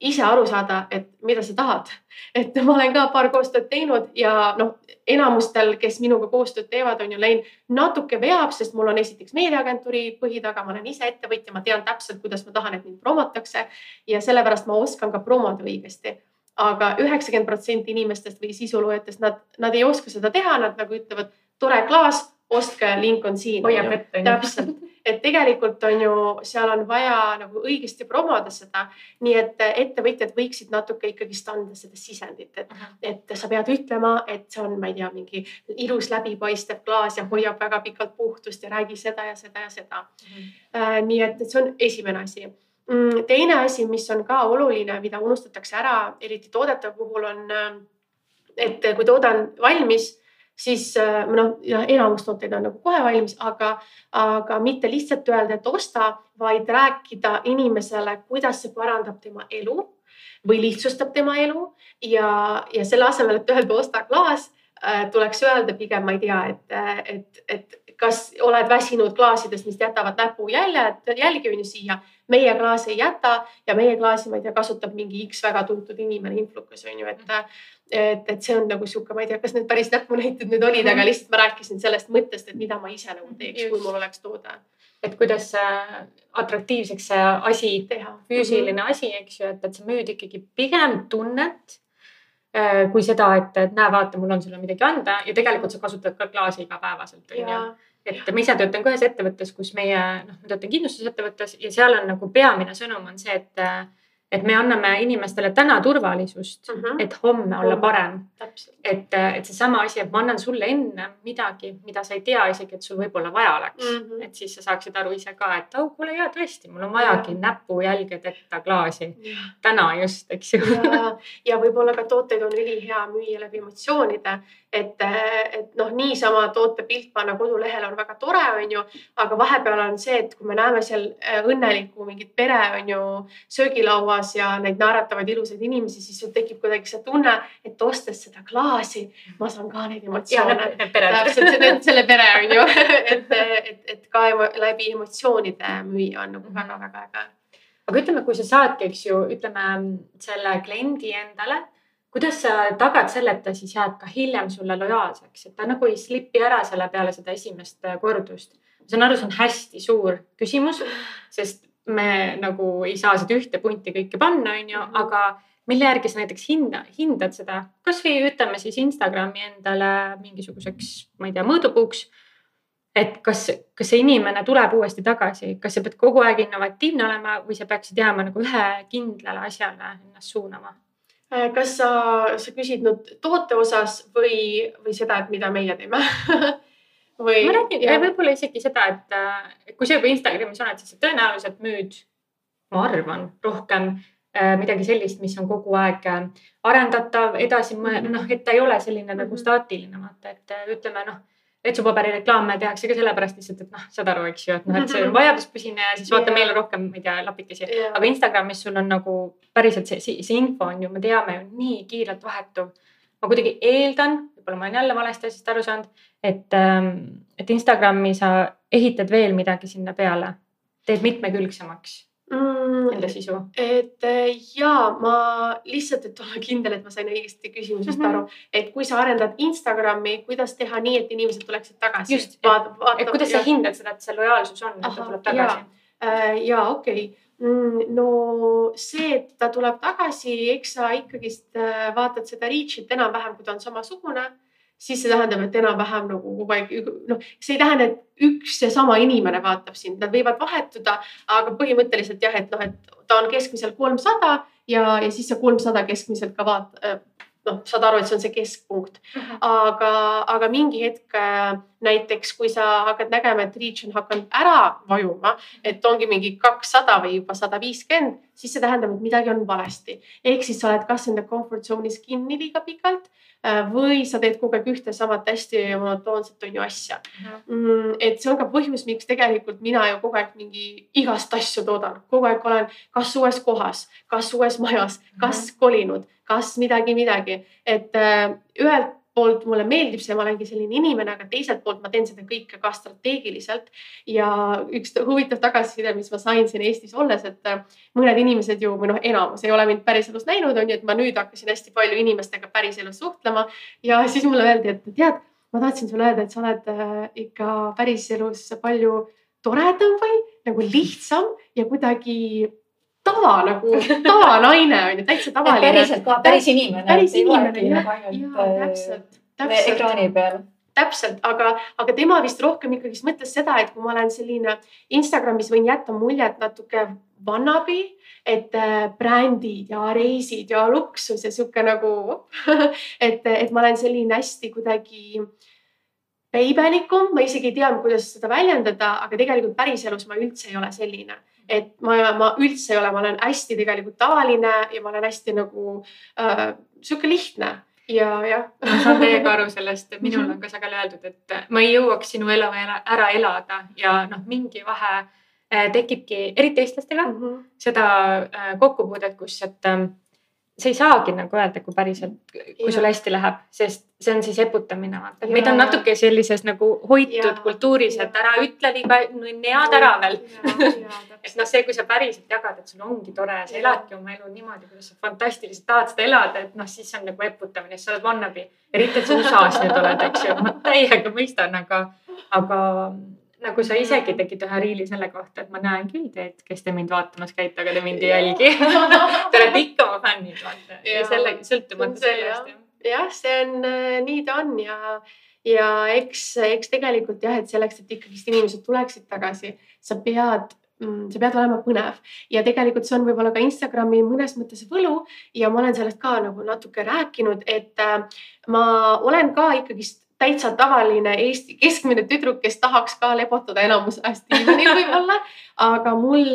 ise aru saada, et mida sa tahad. et ma olen ka paar koostööd teinud ja noh, enamustel, kes minuga koostööd teevad, on ju läinud natuke veab, sest mul on esiteks meediaagentuuri põhi taga, ma olen ise ettevõtja, ma tean täpselt, kuidas ma tahan, et mind promotakse. Ja sellepärast ma oskan ka promoda õigesti. Aga üheksakümmend protsenti inimestest või sisuloojatest, nad, nad ei oska seda teha, nad nagu ütlevad, tore klaas, ostke, link on siin. hoiab ette. täpselt, et tegelikult on ju, seal on vaja nagu õigesti promoda seda. nii et ettevõtjad võiksid natuke ikkagist anda seda sisendit, et, et sa pead ütlema, et see on, ma ei tea, mingi ilus läbipaistev klaas ja hoiab väga pikalt puhtust ja räägi seda ja seda ja seda mm. -hmm. nii et, et see on esimene asi mm, teine asi, mis on ka oluline, mida unustatakse ära, eriti toodete puhul on, et kui toode on valmis siis äh, noh, enamus tooteid on nagu kohe valmis, aga, aga mitte lihtsalt öelda, et osta, vaid rääkida inimesele, kuidas see parandab tema elu või lihtsustab tema elu. Ja, ja selle asemel, et öelda osta klaas, äh, tuleks öelda pigem, ma ei tea, et, et, et kas oled väsinud klaasidest, mis jätavad näpujäljed, jälgi on ju siia. Meie klaasi ei jäta ja meie klaasi, ma ei tea, kasutab mingi X väga tuntud inimene, influkas on ju, et et, et see on nagu sihuke, ma ei tea, kas need päris näpunäited nüüd olid, aga mhm. lihtsalt ma rääkisin sellest mõttest, et mida ma ise nagu teeks, kui mul oleks toode. et kuidas atraktiivseks see asi teha, füüsiline mm -hmm. asi, eks ju, et, et sa müüd ikkagi pigem tunnet äh, kui seda, et, et näe, vaata, mul on sulle midagi anda ja tegelikult sa kasutad ka klaasi igapäevaselt, onju. et ma ise töötan ka ühes ettevõttes, kus meie, noh, ma töötan kindlustusettevõttes ja seal on nagu peamine sõnum on see, et et me anname inimestele täna turvalisust mm, -hmm. et homme olla parem. et, et seesama asi, et ma annan sulle enne midagi, mida sa ei tea isegi, et sul võib-olla vaja oleks mm. -hmm. et siis sa saaksid aru ise ka, et oh, kuule ja tõesti, mul on vajagi ja. näpujälgedeta klaasi ja. täna just, eks ju. ja, ja võib-olla ka tooteid on ülihea müüa läbi emotsioonide et, et noh, niisama toote pilt panna kodulehele on väga tore, on ju, aga vahepeal on see, et kui me näeme seal äh, õnnelikku mingit pere on ju söögilauas ja neid naeratavaid ilusaid inimesi, siis tekib kuidagi see tunne, et ostes seda klaasi, ma saan ka neid emotsioone. täpselt, selle pere on ju et, et, et ka emo, läbi emotsioonide müüa on nagu väga-väga äge aga ütleme, kui sa saadki, eks ju, ütleme selle kliendi endale kuidas sa tagad selle, et ta siis jääb ka hiljem sulle lojaalseks, et ta nagu ei slipi ära selle peale seda esimest kordust? ma saan aru, see on hästi suur küsimus, sest me nagu ei saa seda ühte punti kõike panna, onju, Mhm. aga mille järgi sa näiteks hinda, hindad seda, kasvõi ütleme siis Instagrami endale mingisuguseks, ma ei tea, mõõdupuuks. et kas, kas see inimene tuleb uuesti tagasi, kas sa pead kogu aeg innovatiivne olema või sa peaksid jääma nagu ühe kindlale asjale ennast suunama? Äh, kas sa, sa küsid nüüd toote osas või, või seda, et mida meie teeme või? ma räägin võib-olla isegi seda, et äh, kui sa juba Instagramis oled, siis sa tõenäoliselt müüd, ma arvan, rohkem äh, midagi sellist, mis on kogu aeg äh, arendatav, edasi, noh, et ta ei ole selline nagu Mhm. staatiline, vaata, et ütleme noh, vetsupaberireklaame tehakse ka sellepärast lihtsalt, et noh, saad aru, eks ju, et noh, et see on vajaduspõhine ja siis vaata, Jaa. meil on rohkem, ma ei tea, lapikesi. Jaa. aga Instagramis sul on nagu päriselt see, see, see info on ju, me teame ju nii kiirelt vahetuv. ma kuidagi eeldan, võib-olla ma olen jälle valesti asjast aru saanud, et, et Instagrami sa ehitad veel midagi sinna peale, teed mitmekülgsemaks mm, enda sisu. et äh, ja ma lihtsalt, et olla kindel, et ma sain õigesti küsimusest Mhm. aru, et kui sa arendad Instagrami, kuidas teha nii, et inimesed tuleksid tagasi? Just, et- kuidas sa hindad seda, et see lojaalsus on, et ta tuleb tagasi? Äh, ja okei okay., no see, et ta tuleb tagasi, eks sa ikkagist äh, vaatad seda reach'it enam-vähem, kui ta on samasugune, siis see tähendab, et enam-vähem nagu kogu aeg, noh, see ei tähenda, et üks ja sama inimene vaatab sind, nad võivad vahetuda, aga põhimõtteliselt jah, et noh, et ta on keskmiselt kolmsada ja, ja siis see kolmsada keskmiselt ka vaat-, noh, saad aru, et see on see keskpunkt aga, aga mingi hetk äh, näiteks, kui sa hakkad nägema, et reach on hakanud ära vajuma, et ongi mingi kakssada või juba sada viiskümmend, siis see tähendab, et midagi on valesti. ehk siis sa oled kas enda comfort zone'is kinni liiga pikalt äh, või sa teed kogu aeg ühte samat hästi monotoonset on ju asja. Mm, et see on ka põhjus, miks tegelikult mina ju kogu aeg mingi igast asju toodan, kogu aeg olen kas uues kohas, kas uues majas, kas kolinud, kas midagi, midagi, et äh, ühelt poolt mulle meeldib see, ma olengi selline inimene, aga teiselt poolt ma teen seda kõike ka strateegiliselt. ja üks huvitav tagasiside, mis ma sain siin Eestis olles, et äh, mõned inimesed ju või noh, enamus ei ole mind päriselus näinud, on ju, et ma nüüd hakkasin hästi palju inimestega päriselus suhtlema ja siis mulle öeldi, et tead, ma tahtsin sulle öelda, et sa oled äh, ikka päriselus palju toredam või nagu lihtsam ja kuidagi tava nagu tavanaine on ju, täitsa tavaline. päriselt ka päris inimene. päris inimene, jah. jaa, täpselt, täpselt. äh, ekraani peal. täpselt, aga, aga tema vist rohkem ikkagist mõtles seda, et kui ma olen selline Instagramis võin jätta muljet natuke vannabi, et äh, brändid ja reisid ja luksus ja sihuke nagu, et, et ma olen selline hästi kuidagi peibelikum, ma isegi ei tea, kuidas seda väljendada, aga tegelikult päriselus ma üldse ei ole selline et ma, ma üldse ei ole, ma olen hästi tegelikult tavaline ja ma olen hästi nagu äh, sihuke lihtne ja jah. ma saan täiega aru sellest, minul on ka sageli öeldud, et ma ei jõuaks sinu elu ära elada ja noh, mingi vahe äh, tekibki, eriti eestlastega mm, -hmm. seda äh, kokkupuudet, kus, et äh, sa ei saagi nagu öelda, kui päriselt, kui sul hästi läheb, sest see on siis eputamine, vaata. meid on natuke sellises nagu hoitud ja, kultuuris, et ära ütle liiga nead ära veel. et noh, see, kui sa päriselt jagad, et sul ongi tore, sa eladki oma elu niimoodi, kuidas sa fantastiliselt tahad seda elada, et noh, siis on nagu eputamine, sa oled wannabe. eriti, et sa USA-s nüüd oled, eks ju, ma täiega mõistan, aga, aga nagu sa isegi tegid ühe riili selle kohta, et ma näen küll teid, kes te mind vaatamas käite, aga te mind ei jälgi. Te olete ikka oma fännid, vaata. ja selle, sõltumata sellest. jah, see on, nii ta on ja, ja eks, eks tegelikult jah, et selleks, et ikkagist inimesed tuleksid tagasi, sa pead sa pead olema põnev. Ja tegelikult see on võib-olla ka Instagrami mõnes mõttes võlu ja ma olen sellest ka nagu natuke rääkinud, et ma olen ka ikkagist täitsa tavaline Eesti keskmine tüdruk, kes tahaks ka lebotada enamus ajast diivanil võib-olla. aga mul,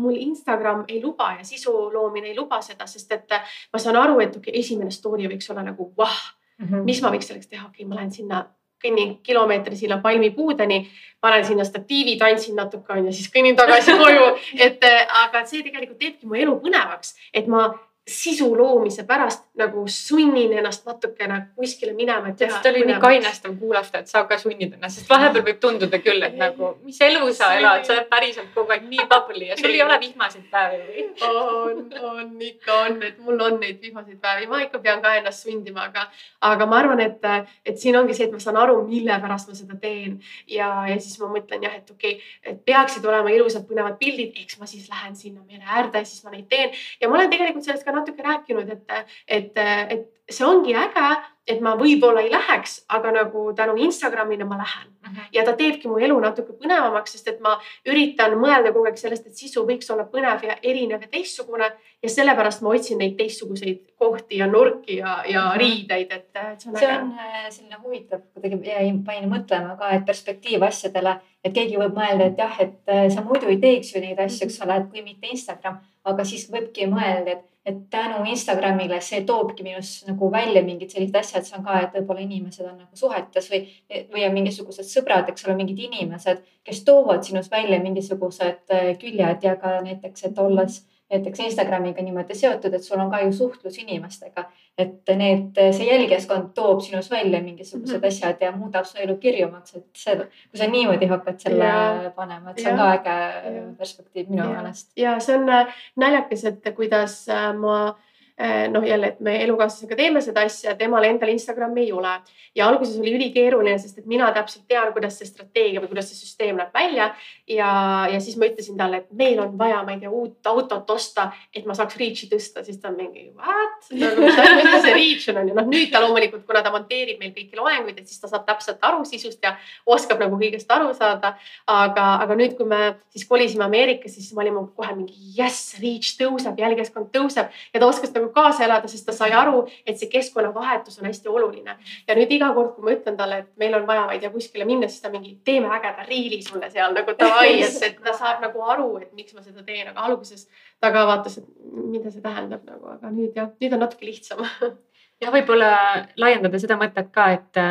mul Instagram ei luba ja sisu loomine ei luba seda, sest et ma saan aru, et okay,, esimene story võiks olla nagu vah mm, -hmm. mis ma võiks selleks teha, okei okay,, ma lähen sinna kõnnin kilomeetri sinna palmipuudeni, panen sinna statiivi, tantsin natuke onju, siis kõnnin tagasi koju, et aga see tegelikult teebki mu elu põnevaks, et ma sisu loomise pärast nagu sunnin ennast natukene kuskile minema, see oli nii kainestav kuulata, et sa ka sunnid ennast, sest vahepeal võib tunduda küll, et nagu, mis elu sa elad, sa oled päriselt kogu aeg nii bubbly ja sul ei ole vihmaseid päevi või? on, on ikka on, et mul on neid vihmaseid päevi, ma ikka pean ka ennast sundima, aga, aga ma arvan, et, et siin ongi see, et ma saan aru, mille pärast ma seda teen. Ja, ja siis ma mõtlen jah, et okei okay,, et peaksid olema ilusad põnevad pildid, eks ma siis lähen sinna mere äärde, siis ma neid teen. Ja ma olen tegelikult sellest ka natuke rääkinud, et, et, et see ongi äge, et ma võib-olla ei läheks, aga nagu tänu Instagramile ma lähen mhm. -huh. ja ta teebki mu elu natuke põnevamaks, sest et ma üritan mõelda kogu aeg sellest, et sisu võiks olla põnev ja erinev ja teistsugune ja sellepärast ma otsin neid teistsuguseid kohti ja nurki ja, ja mhm. -huh. riideid, et, et see on. see on äh, selline huvitav, kuidagi jäi, panin mõtlema ka, et perspektiiv asjadele, et keegi võib mõelda, et jah, et äh, sa muidu ei teeks ju neid asju, eks ole, et kui mitte Instagram, aga siis võibki mõelda, et et tänu Instagramile see toobki minus nagu välja mingid sellised asjad, see on ka, et võib-olla inimesed on nagu suhetes või, või on mingisugused sõbrad, eks ole, mingid inimesed, kes toovad sinust välja mingisugused äh, küljed ja ka näiteks, et olles näiteks Instagramiga niimoodi seotud, et sul on ka ju suhtlus inimestega et need, see jälgijaskond toob sinus välja mingisugused mm -hmm. asjad ja muudab su elu kirjumaks, et see, kui sa niimoodi hakkad selle ja. panema, et see on ja. ka äge perspektiiv minu meelest. ja see on äh, naljakas, et kuidas äh, ma noh, jälle, et me elukaaslasega teeme seda asja, temal endal Instagrami ei ole. Ja alguses oli ülikeeruline, sest et mina täpselt tean, kuidas see strateegia või kuidas see süsteem näeb välja. ja, ja siis ma ütlesin talle, et meil on vaja, ma ei tea, uut autot osta, et ma saaks reach'i tõsta, siis ta on mingi what? Nagu,, mis see reach on, on ju. Noh, nüüd ta loomulikult, kuna ta monteerib meil kõiki loenguid, et siis ta saab täpselt aru sisust ja oskab nagu kõigest aru saada. aga, aga nüüd, kui me siis kolisime Ameerikasse, siis me olime kohe mingi jess, reach tõuseb, jälgijaskond tõuseb ja ta oskas nagu nagu kaasa elada, sest ta sai aru, et see keskkonnavahetus on hästi oluline. ja nüüd iga kord, kui ma ütlen talle, et meil on vaja, ma ei tea, kuskile minna, siis ta mingi teeme ägeda riili sulle seal nagu davai, et, ta saab nagu aru, et miks ma seda teen, aga alguses ta ka vaatas, et mida see tähendab nagu, aga nüüd jah, nüüd on natuke lihtsam. jah, võib-olla laiendada seda mõtet ka, et,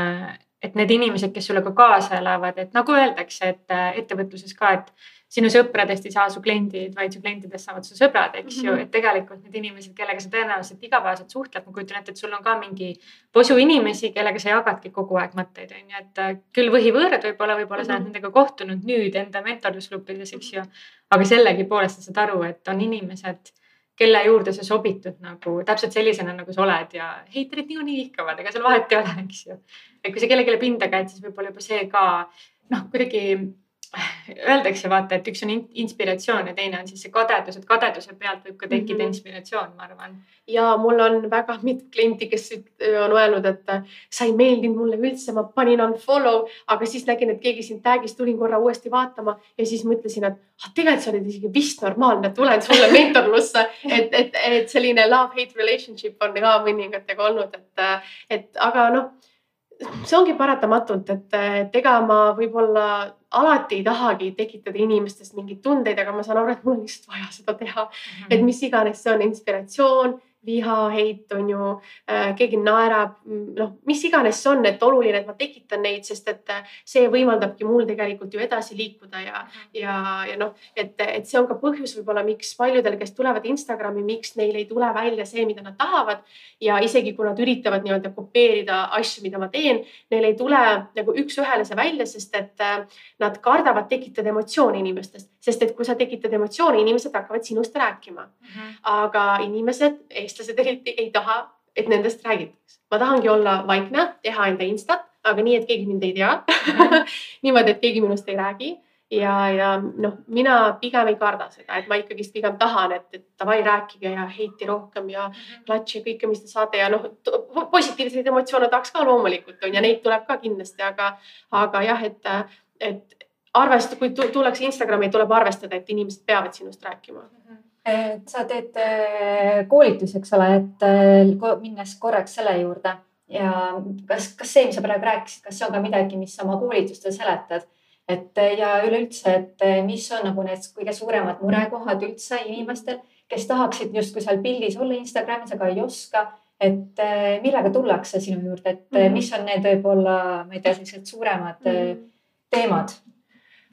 et need inimesed, kes sulle ka kaasa elavad, et nagu öeldakse, et ettevõtluses ka, et sinu sõpradest ei saa su kliendid, vaid su klientidest saavad su sõbrad, eks ju mm, -hmm. et tegelikult need inimesed, kellega sa tõenäoliselt igapäevaselt suhtled, ma kujutan ette, et sul on ka mingi posu inimesi, kellega sa jagadki kogu aeg mõtteid, on ju, et äh, küll võhivõõrad võib-olla, võib-olla mm -hmm. sa oled mhm. nendega kohtunud nüüd enda mentorlusgruppides, eks ju. aga sellegipoolest sa saad aru, et on inimesed, kelle juurde sa sobitud nagu täpselt sellisena, nagu sa oled ja heiterid niikuinii vihkavad, ega seal vahet ei ole, eks ju. et kui sa kellelegi pinda käid, siis võib-olla juba see ka noh, kuidagi öeldakse vaata, et üks on inspiratsioon ja teine on siis see kadedus, et kadeduse pealt võib ka tekkida mm -hmm. inspiratsioon, ma arvan. ja mul on väga mitu klienti, kes on öelnud, et sa ei meeldinud mulle üldse, ma panin unfollow, aga siis nägin, et keegi sind tag'is, tulin korra uuesti vaatama ja siis mõtlesin, et ah, tegelikult sa oled isegi vist normaalne, tulen sulle mentorlusse, et, et, et selline love-hate relationship on ka mõningatega olnud, et, et aga noh see ongi paratamatult, et, et ega ma võib-olla alati ei tahagi tekitada inimestest mingeid tundeid, aga ma saan aru, et mul on lihtsalt vaja seda teha mm. -hmm. et mis iganes see on, inspiratsioon, viha, heit on ju äh,, keegi naerab, noh, mis iganes see on, et oluline, et ma tekitan neid, sest et äh, see võimaldabki mul tegelikult ju edasi liikuda ja, ja, ja noh, et, et see on ka põhjus võib-olla, miks paljudel, kes tulevad Instagrami, miks neil ei tule välja see, mida nad tahavad. ja isegi kui nad üritavad nii-öelda kopeerida asju, mida ma teen, neil ei tule nagu üks-ühele see välja, sest et äh, nad kardavad tekitada emotsiooni inimestest, sest et kui sa tekitad emotsiooni, inimesed hakkavad sinust rääkima mm. -hmm. aga inimesed, eestlased eriti ei taha, et nendest räägitaks. ma tahangi olla vaikne, teha enda instat, aga nii, et keegi mind ei tea. Niimoodi, et keegi minust ei räägi. Ja, ja noh, mina pigem ei karda seda, et ma ikkagist pigem tahan, et, et davai, rääkige ja heiti rohkem ja klatši ja kõike, mis te saate. Ja noh, positiivseid emotsioone tahaks ka loomulikult on ja neid tuleb ka kindlasti, aga, aga jah, et, et arvestada, kui tullakse Instagrami, tuleb arvestada, et inimesed peavad sinust rääkima et sa teed äh, koolitusi, eks ole, et äh, minnes korraks selle juurde ja kas, kas see, mis sa praegu rääkisid, kas see on ka midagi, mis sa oma koolitustel seletad? et äh, ja üleüldse, et mis on nagu need kõige suuremad murekohad üldse inimestel, kes tahaksid justkui seal pildis olla Instagramis, aga ei oska. et millega tullakse sinu juurde, et mm -hmm. mis on need võib-olla, ma ei tea, sellised suuremad mm -hmm. teemad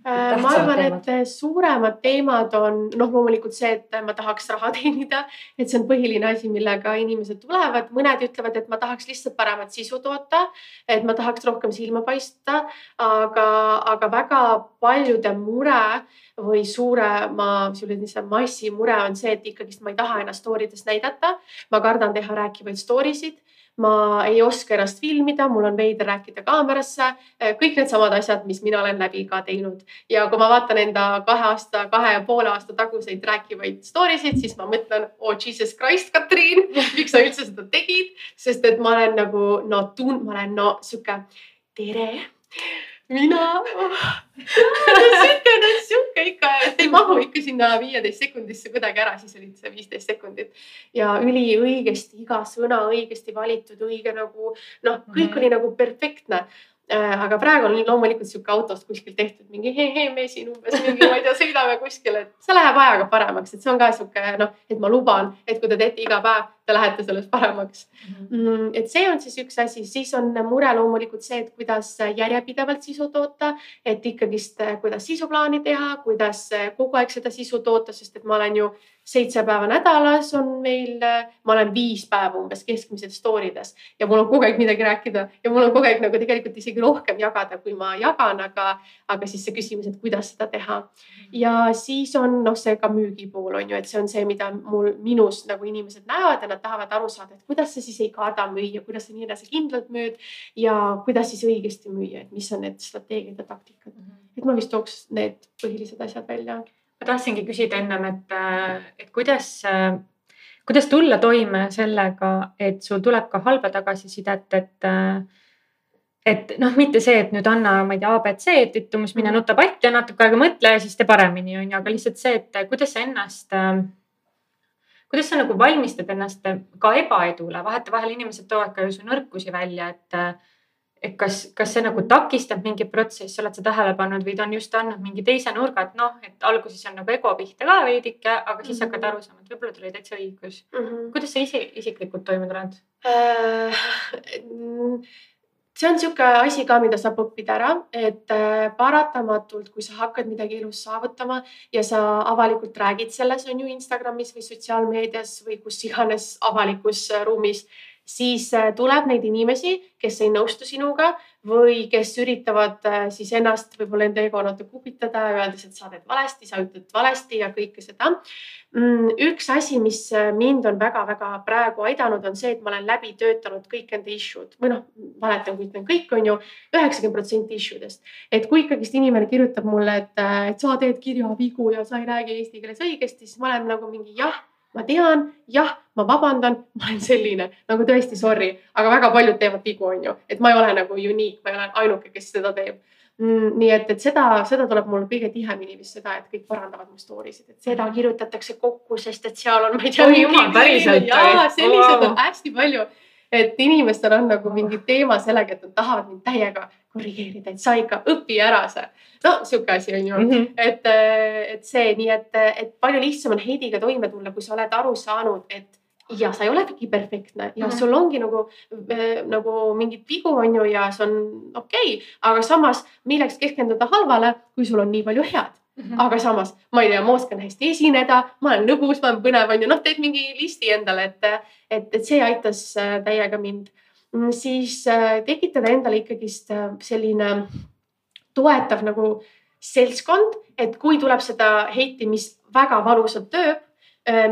ma arvan, et suuremad teemad on noh, loomulikult see, et ma tahaks raha teenida, et see on põhiline asi, millega inimesed tulevad, mõned ütlevad, et ma tahaks lihtsalt paremat sisu toota, et ma tahaks rohkem silma paista, aga, aga väga paljude mure või suurema sellise massi mure on see, et ikkagist ma ei taha ennast story des näidata. ma kardan teha rääkivaid story sid ma ei oska ennast filmida, mul on veider rääkida kaamerasse, kõik needsamad asjad, mis mina olen läbi ka teinud. ja kui ma vaatan enda kahe aasta, kahe ja poole aasta taguseid rääkivaid story sid, siis ma mõtlen, oh jesus christ, Katriin, miks sa üldse seda tegid, sest et ma olen nagu no tund-, ma olen no sihuke tere mina sihuke, no sihuke ikka, ei mahu ikka sinna viieteist sekundisse kuidagi ära, siis olid see viisteist sekundit. ja üliõigesti, iga sõna õigesti valitud, õige nagu noh, kõik mm -hmm. oli nagu perfektne Äh, aga praegu on loomulikult sihuke autost kuskilt tehtud mingi hei-hei, me siin umbes mingi, ma ei tea, sõidame kuskile, et see läheb ajaga paremaks, et see on ka sihuke noh, et ma luban, et kui te teete iga päev, te lähete sellest paremaks mhm. mm,. et see on siis üks asi, siis on mure loomulikult see, et kuidas järjepidevalt sisu toota, et ikkagist, kuidas sisuplaani teha, kuidas kogu aeg seda sisu toota, sest et ma olen ju seitse päeva nädalas on meil, ma olen viis päeva umbes keskmiselt story des ja mul on kogu aeg midagi rääkida ja mul on kogu aeg nagu tegelikult isegi rohkem jagada, kui ma jagan, aga, aga siis see küsimus, et kuidas seda teha. ja siis on noh, see ka müügipool on ju, et see on see, mida mul, minus nagu inimesed näevad ja nad tahavad aru saada, et kuidas sa siis ei karda müüa, kuidas sa nii enesekindlalt müüd ja kuidas siis õigesti müüa, et mis on need strateegiad ja taktikad. et ma vist tooks need põhilised asjad välja ma tahtsingi küsida ennem, et, et kuidas, kuidas tulla toime sellega, et sul tuleb ka halba tagasisidet, et et noh, mitte see, et nüüd anna, ma ei tea, abc, et ütle umbes mine mhm. nuta patti ja natuke aega mõtle ja siis tee paremini, on ju, aga lihtsalt see, et kuidas sa ennast, kuidas sa nagu valmistad ennast ka ebaedule, vahetevahel inimesed toovad ka ju su nõrkusi välja, et et kas, kas see nagu takistab mingit protsessi, oled sa tähele pannud või ta on just andnud mingi teise nurga, et noh, et alguses on nagu ego pihta ka veidike, aga siis mm -hmm. hakkad aru saama, et võib-olla tal oli täitsa õigus mm. -hmm. kuidas sa ise isiklikult toime tuled äh,? See on niisugune asi ka, mida saab õppida ära, et äh, paratamatult, kui sa hakkad midagi elus saavutama ja sa avalikult räägid selles, on ju Instagramis või sotsiaalmeedias või kus iganes avalikus ruumis siis äh, tuleb neid inimesi, kes ei nõustu sinuga või kes üritavad äh, siis ennast võib-olla enda ego natuke upitada, öeldes, et sa teed valesti, sa ütled valesti ja kõike seda. Mm, üks asi, mis äh, mind on väga-väga praegu aidanud, on see, et ma olen läbi töötanud kõik enda issue'd või noh, mäletan, kui ütlen kõik on ju üheksakümmend protsenti issue dest. et kui ikkagist inimene kirjutab mulle, et, et sa teed kirjavigu ja sa ei räägi eesti keeles õigesti, siis ma olen nagu mingi jah ma tean, jah, ma vabandan, ma olen selline nagu tõesti sorry, aga väga paljud teevad vigu, on ju, et ma ei ole nagu unique, ma ei ole ainuke, kes seda teeb. Mm,. nii et, et seda, seda tuleb mul kõige tihemini vist seda, et kõik parandavad mu story sid, et seda kirjutatakse kokku, sest et seal on, ma ei tea. jaa, selliseid on hästi palju. Et inimestel on nagu mingi teema sellega, et nad tahavad mind täiega korrigeerida, et sa ikka õpi ära see. no sihuke asi on ju mm, -hmm. et, et see nii, et, et palju lihtsam on heidiga toime tulla, kui sa oled aru saanud, et ja sa ei olegi perfektne ja mm -hmm. sul ongi nagu äh,, nagu mingid vigu on ju ja see on okei okay,, aga samas milleks keskenduda halvale, kui sul on nii palju head Mm -hmm. aga samas ma ei tea, ma oskan hästi esineda, ma olen lõbus, ma olen põnev, on ju, noh, teed mingi listi endale, et, et, et see aitas äh, täiega mind. Siis äh, tekitada endale ikkagist äh, selline toetav nagu seltskond, et kui tuleb seda heiti, mis väga valusalt lööb.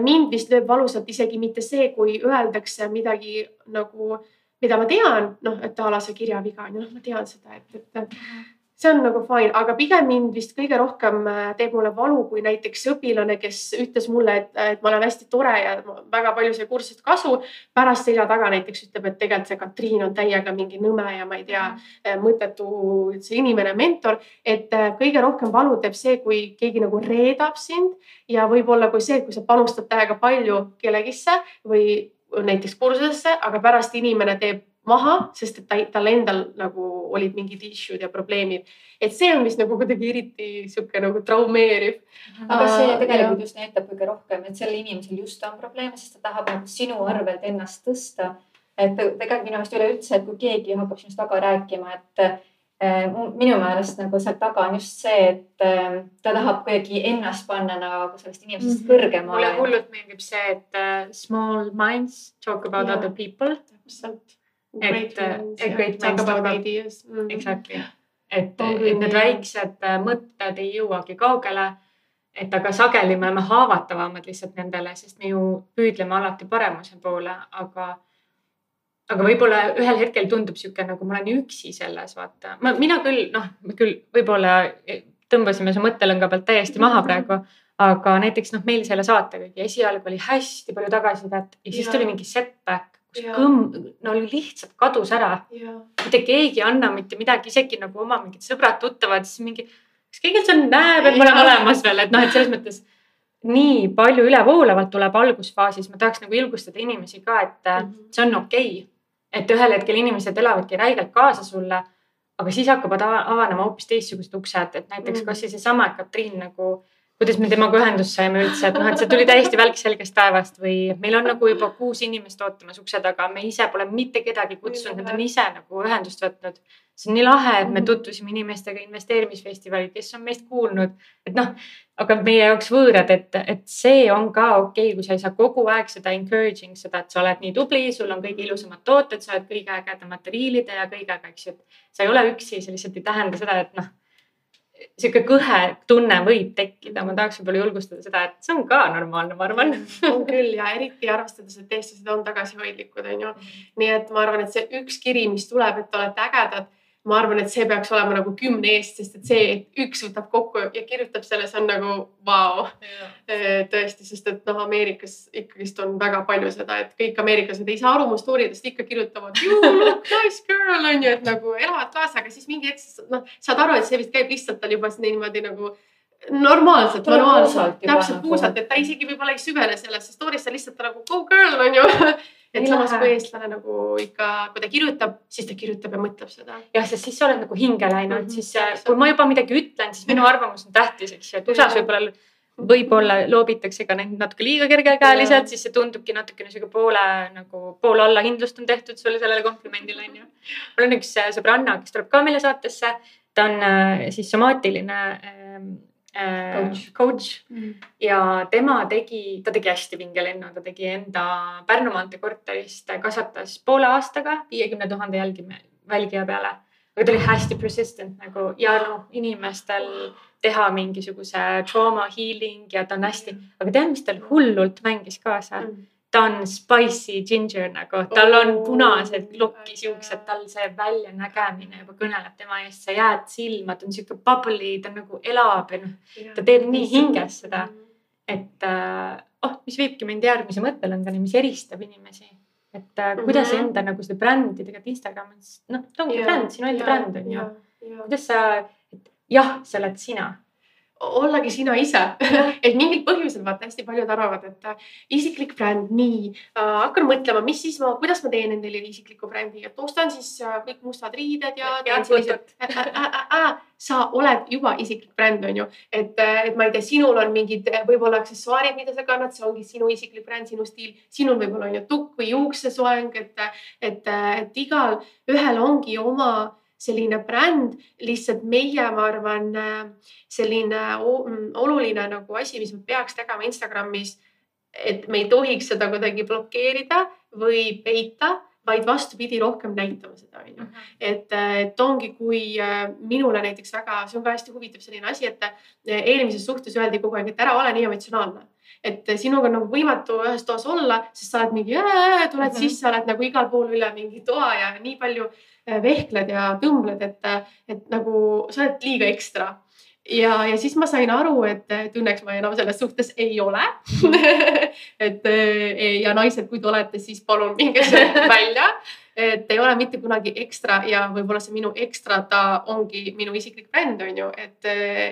mind vist lööb valusalt isegi mitte see, kui öeldakse midagi nagu, mida ma tean, noh, et a la see kirjaviga on ju, noh, ma tean seda, et, et mhm see on nagu fine, aga pigem mind vist kõige rohkem äh, teeb mulle valu, kui näiteks õpilane, kes ütles mulle, et, et ma olen hästi tore ja väga palju sai kursusest kasu. pärast selja taga näiteks ütleb, et tegelikult see Katriin on täiega mingi nõme ja ma ei tea, äh, mõttetu üldse inimene, mentor. et äh, kõige rohkem valu teeb see, kui keegi nagu reedab sind ja võib-olla kui see, kui sa panustad täiega palju kellegisse või näiteks kursusesse, aga pärast inimene teeb maha, sest et ta, tal endal nagu olid mingid issue'd ja probleemid. et see on vist nagu kuidagi eriti sihuke nagu traumeeriv. aga see tegelikult just näitab kõige rohkem, et sellel inimesel just on probleeme, sest ta tahab nagu sinu arvelt ennast tõsta. et tegelikult minu arust üleüldse, et kui keegi hakkab sinust taga rääkima, et minu meelest nagu seal taga on just see, et äh, ta tahab kuidagi ennast panna nagu sellest inimesest mm -hmm. kõrgemale. mulle hullult meeldib see, et uh, small minds talk about yeah. other people. täpselt. Et, et great minds talk about ideas mm. -hmm. Exactly. et, et need väiksed mõtted ei jõuagi kaugele et aga sageli me oleme haavatavamad lihtsalt nendele, sest me ju püüdleme alati paremuse poole, aga, aga võib-olla ühel hetkel tundub sihuke nagu ma olen üksi selles, vaata. ma, mina küll, noh, me küll võib-olla tõmbasime su mõttelõnga pealt täiesti maha praegu, aga näiteks noh, meil selle saatega esialgu oli hästi palju tagasisidet ja siis tuli mingi setback, kus ja. kõmm, no lihtsalt kadus ära. mitte keegi ei anna mitte midagi, isegi nagu oma mingid sõbrad-tuttavad, siis mingi kas keegi üldse näeb, et ma olen olemas veel, et noh, et selles mõttes nii palju ülevoolavalt tuleb algusfaasis, ma tahaks nagu julgustada inimesi ka, et mm -hmm. see on okei okay.. et ühel hetkel inimesed elavadki räigelt kaasa sulle, aga siis hakkavad avanema hoopis teistsugused uksed, et näiteks mm -hmm. kasvõi seesama, et Katriin nagu kuidas me temaga ühendust saime üldse, et noh, et see tuli täiesti välk selgest taevast või meil on nagu juba kuus inimest ootamas ukse taga, me ise pole mitte kedagi kutsunud, nad on ise nagu ühendust võtnud. see on nii lahe, et me mhm. tutvusime inimestega investeerimisfestivalil, kes on meist kuulnud, et noh, aga meie jaoks võõrad, et, et see on ka okei okay,, kui sa ei saa kogu aeg seda encouraging seda, et sa oled nii tubli, sul on kõige ilusamad tooted, sa oled kõige ägedamate riilide ja kõigega, eks ju, et sa ei ole üksi, see lihtsalt ei tähenda seda, et noh sihuke kõhe tunne võib tekkida, ma tahaks võib-olla julgustada seda, et see on ka normaalne, ma arvan. on küll ja eriti arvestades, et eestlased on tagasihoidlikud, on ju. nii et ma arvan, et see üks kiri, mis tuleb, et olete ägedad ma arvan, et see peaks olema nagu kümne eest, sest et see, et üks võtab kokku ja kirjutab selle, see on nagu vau. Wow.. tõesti, sest et noh, Ameerikas ikkagist on väga palju seda, et kõik ameeriklased ei saa aru mu story dest, ikka kirjutavad you look nice girl on ju, et nagu elavad kaasa, aga siis mingi hetk noh, saad aru, et see vist käib lihtsalt tal juba niimoodi nagu normaalselt, manuaalselt, täpselt nagu. puusalt, et ta isegi võib-olla ei süvene sellesse story'sse, lihtsalt nagu go girl on ju et samas kui eestlane nagu ikka, kui ta kirjutab, siis ta kirjutab ja mõtleb seda. jah, sest siis sa oled nagu hinge läinud mm, -hmm. siis kui ma juba midagi ütlen, siis minu arvamus on tähtis, eks ju, et USA-s võib-olla võib-olla loobitakse ka neid natuke liiga kergekäeliselt, siis see tundubki natukene sihuke poole nagu pool allahindlust on tehtud sulle sellele komplimendile onju. mul on üks äh, sõbranna, kes tuleb ka meile saatesse, ta on äh, siis somaatiline ähm, Äh, coach, coach. Mm. ja tema tegi, ta tegi hästi vingelennu, ta tegi enda Pärnu maantee korterist, kasvatas poole aastaga viiekümne tuhande jälgi, välgija peale. aga ta oli hästi persistent nagu ja noh, inimestel teha mingisuguse trauma healing ja ta on hästi, aga tead, mis tal hullult mängis kaasa mm.? Ta on spicy ginger nagu, tal on punased lokis juuksed, tal see väljanägemine juba kõneleb tema eest, sa jääd silma, ta on sihuke bubbly, ta nagu elab ja noh, ta teeb nii hinges seda. et äh, oh, mis viibki mind järgmise mõttelõngani, mis eristab inimesi. et äh, kuidas mm -hmm. enda nagu seda brändi tegelikult Instagramis, noh, ta ongi bränd, sinu enda bränd on ju. kuidas sa, jah, sa oled sina ollagi sina ise et mingil põhjusel vaata hästi paljud arvavad, et äh, isiklik bränd, nii äh,. hakkan mõtlema, mis siis ma, kuidas ma teen endale isikliku brändi, et ostan siis äh, kõik mustad riided ja. Äh, äh, äh, sa oled juba isiklik bränd, on ju, et, et ma ei tea, sinul on mingid võib-olla aksessuaarid, mida sa kannad, see ongi sinu isiklik bränd, sinu stiil. sinul võib-olla on ju tukk või juuksesoeng, et, et, et igal ühel ongi oma selline bränd, lihtsalt meie, ma arvan, selline mm, oluline nagu asi, mis me peaks tegema Instagramis. et me ei tohiks seda kuidagi blokeerida või peita, vaid vastupidi, rohkem näitama seda, onju. Mhm. et, et ongi, kui äh, minule näiteks väga, see on ka hästi huvitav selline asi, et äh, eelmises suhtes öeldi kogu aeg, et ära ole nii emotsionaalne et sinuga on nagu võimatu ühes toas olla, sest sa oled mingi, tuled mm -hmm. sisse, oled nagu igal pool üle mingi toa ja nii palju Äh, vehkled ja tõmbled, et, et nagu sa oled liiga ekstra. Ja, ja siis ma sain aru, et, et õnneks ma enam selles suhtes ei ole. Et äh, ja naised, kui te olete, siis palun minge sealt välja. et ei ole mitte kunagi ekstra ja võib-olla see minu ekstra, ta ongi minu isiklik bränd, on ju, et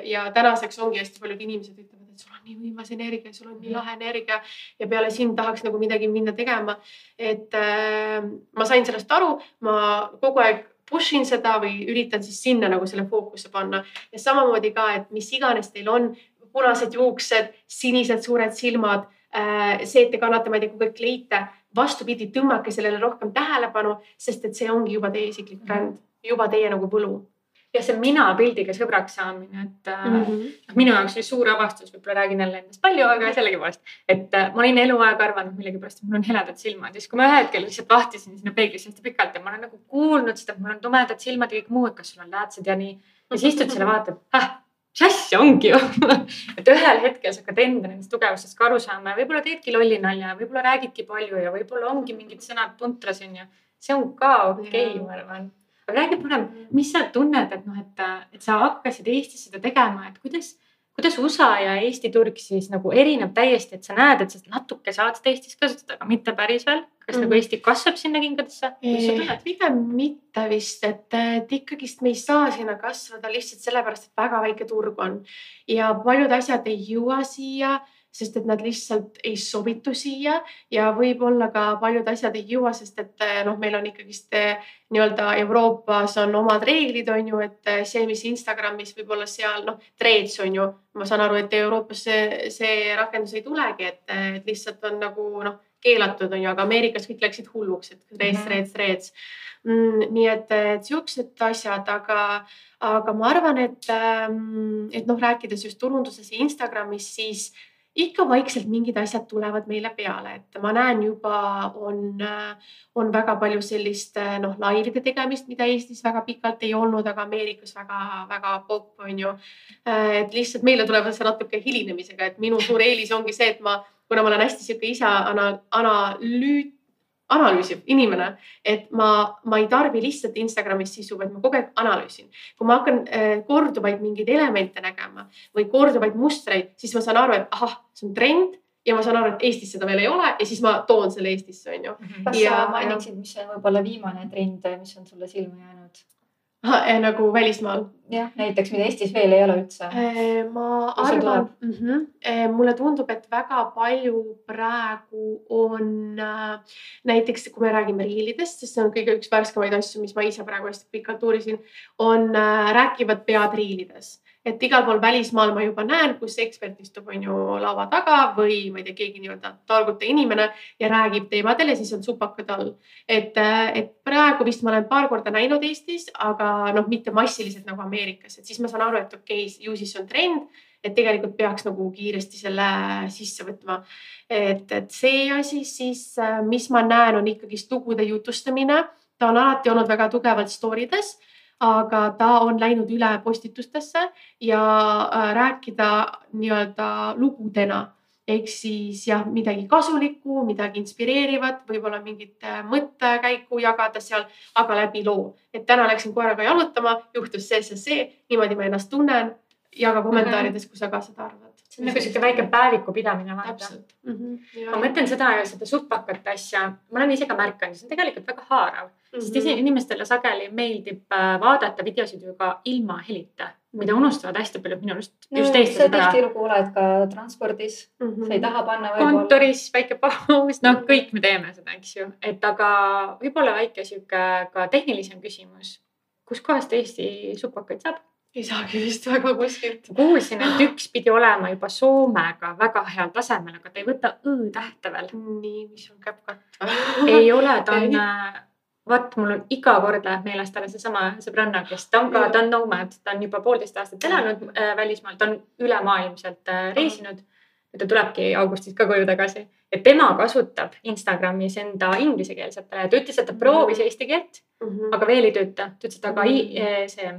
ja tänaseks ongi hästi paljud inimesed ütlevad et sul on nii võimas energia, sul on nii lahe energia ja peale sind tahaks nagu midagi minna tegema. et äh, ma sain sellest aru, ma kogu aeg push in seda või üritan siis sinna nagu selle fookusse panna. Ja samamoodi ka, et mis iganes teil on, punased juuksed, sinised suured silmad äh,, see, et te kannate, ma ei tea, kogu aeg kleite, vastupidi, tõmmake sellele rohkem tähelepanu, sest et see ongi juba teie isiklik bränd, juba teie nagu võlu ja see mina pildiga sõbraks saamine, et mm. -hmm. minu jaoks oli suur avastus, võib-olla räägin jälle endast palju, aga sellegipoolest, et äh, ma olin eluaeg arvanud millegipärast, et mul on heledad silmad ja siis, kui ma ühel hetkel lihtsalt vahtisin sinna peeglisse hästi pikalt ja ma olen nagu kuulnud seda, et mul on tumedad silmad ja kõik muu, et kas sul on läätsed ja nii. ja siis istud selle vaatad, ah, mis asja ongi ju et ühel hetkel sa hakkad enda nendest tugevustest ka aru saama ja võib-olla teedki lolli nalja, võib-olla räägidki palju ja võib-olla ongi mingid sõnad puntras onju. see on ka okei okay, ma arvan aga räägi parem, mis sa tunned, et noh, et, et sa hakkasid Eestis seda tegema, et kuidas, kuidas USA ja Eesti turg siis nagu erineb täiesti, et sa näed, et sa natuke saad seda Eestis kasutada, aga mitte päris veel. kas mm -hmm. nagu Mhm. Eesti kasvab sinna kingadesse? pigem mitte vist, et, et ikkagist me ei saa sinna kasvada lihtsalt sellepärast, et väga väike turg on ja paljud asjad ei jõua siia, sest et nad lihtsalt ei sobitu siia ja võib-olla ka paljud asjad ei jõua, sest et noh, meil on ikkagist eh, nii-öelda Euroopas on omad reeglid, on ju, et eh, see, mis Instagramis võib-olla seal noh, Threads on ju, ma saan aru, et Euroopas see, see rakendus ei tulegi, et, lihtsalt on nagu noh keelatud on ju, aga Ameerikas kõik läksid hulluks, et threads, Mhm. threads, threads mm,. nii et, et siuksed asjad, aga, aga ma arvan, et, et noh, rääkides just turunduses ja Instagramis, siis ikka vaikselt mingid asjad tulevad meile peale, et ma näen juba on, on väga palju sellist noh, laivide tegemist, mida Eestis väga pikalt ei olnud, aga Ameerikas väga-väga popp on ju. et lihtsalt meile tulevad see natuke hilinemisega, et minu suur eelis ongi see, et ma kuna ma olen hästi sihuke ise ana, analüüt, analüüsiv inimene, et ma, ma ei tarbi lihtsalt Instagramis sisu, vaid ma kogu aeg analüüsin. kui ma hakkan äh, korduvaid mingeid elemente nägema või korduvaid mustreid, siis ma saan aru, et ahah, see on trend ja ma saan aru, et Eestis seda veel ei ole ja siis ma toon selle Eestisse, onju. kas Ja- sa mainiksid, mis on võib-olla viimane trend, mis on sulle silma jäänud? nagu välismaal. jah, näiteks, mida Eestis veel ei ole üldse. Äh, ma arvan, mm -hmm. mulle tundub, et väga palju praegu on äh, näiteks, kui me räägime riilidest, sest see on kõige üks värskemaid asju, mis ma ise praegu hästi pikalt uurisin, on äh, rääkivad pead riilides et igal pool välismaal ma juba näen, kus ekspert istub, on ju laua taga või ma ei tea, keegi nii-öelda targute inimene ja räägib teemadel ja siis on supakad all. et, et praegu vist ma olen paar korda näinud Eestis, aga noh, mitte massiliselt nagu Ameerikas, et siis ma saan aru, et okei okay,, ju siis on trend, et tegelikult peaks nagu kiiresti selle sisse võtma. et, et see asi siis, mis ma näen, on ikkagist lugude jutustamine, ta on alati olnud väga tugevalt story des aga ta on läinud üle postitustesse ja äh, rääkida nii-öelda lugudena ehk siis jah, midagi kasulikku, midagi inspireerivat, võib-olla mingit äh, mõttekäiku jagada seal, aga läbi loo. et täna läksin koeraga jalutama, juhtus see, see, see, niimoodi ma ennast tunnen. jaga kommentaarides, kui sa ka seda arvad. See on nagu sihuke väike päeviku pidamine. täpselt mm. -hmm. ma mõtlen seda, seda supakate asja, ma olen ise ka märganud, see on tegelikult väga haarav mm, -hmm. sest isi- inimestele sageli meeldib äh, vaadata videosid ju ka ilma helita, mida unustavad hästi paljud minu arust no, just sa eestlased ära. tihtilugu oled ka transpordis mm, Mhm. -hmm. sa ei taha panna võib-olla. kontoris väike paus, noh, Mhm. kõik me teeme seda, eks ju, et aga võib-olla väike sihuke ka tehnilisem küsimus. kuskohast Eesti supakaid saab? Ei saagi vist väga kuskilt. kuulsin, et üks pidi olema juba Soomega väga heal tasemel, aga ta ei võta õ-tähte veel. nii, mis on CapCut ei ole, ta on äh, vaat mul on iga kord läheb meelest ära seesama sõbranna, kes ta on ka, ta on nomad, ta on juba poolteist aastat elanud äh, välismaal, ta on ülemaailmselt äh, reisinud. ja ta tulebki augustis ka koju tagasi ja tema kasutab Instagramis enda inglisekeelsetele ja ta ütles, et ta proovis eesti keelt, Mhm. aga veel ei tööta. ta ütles, et aga i- eh, see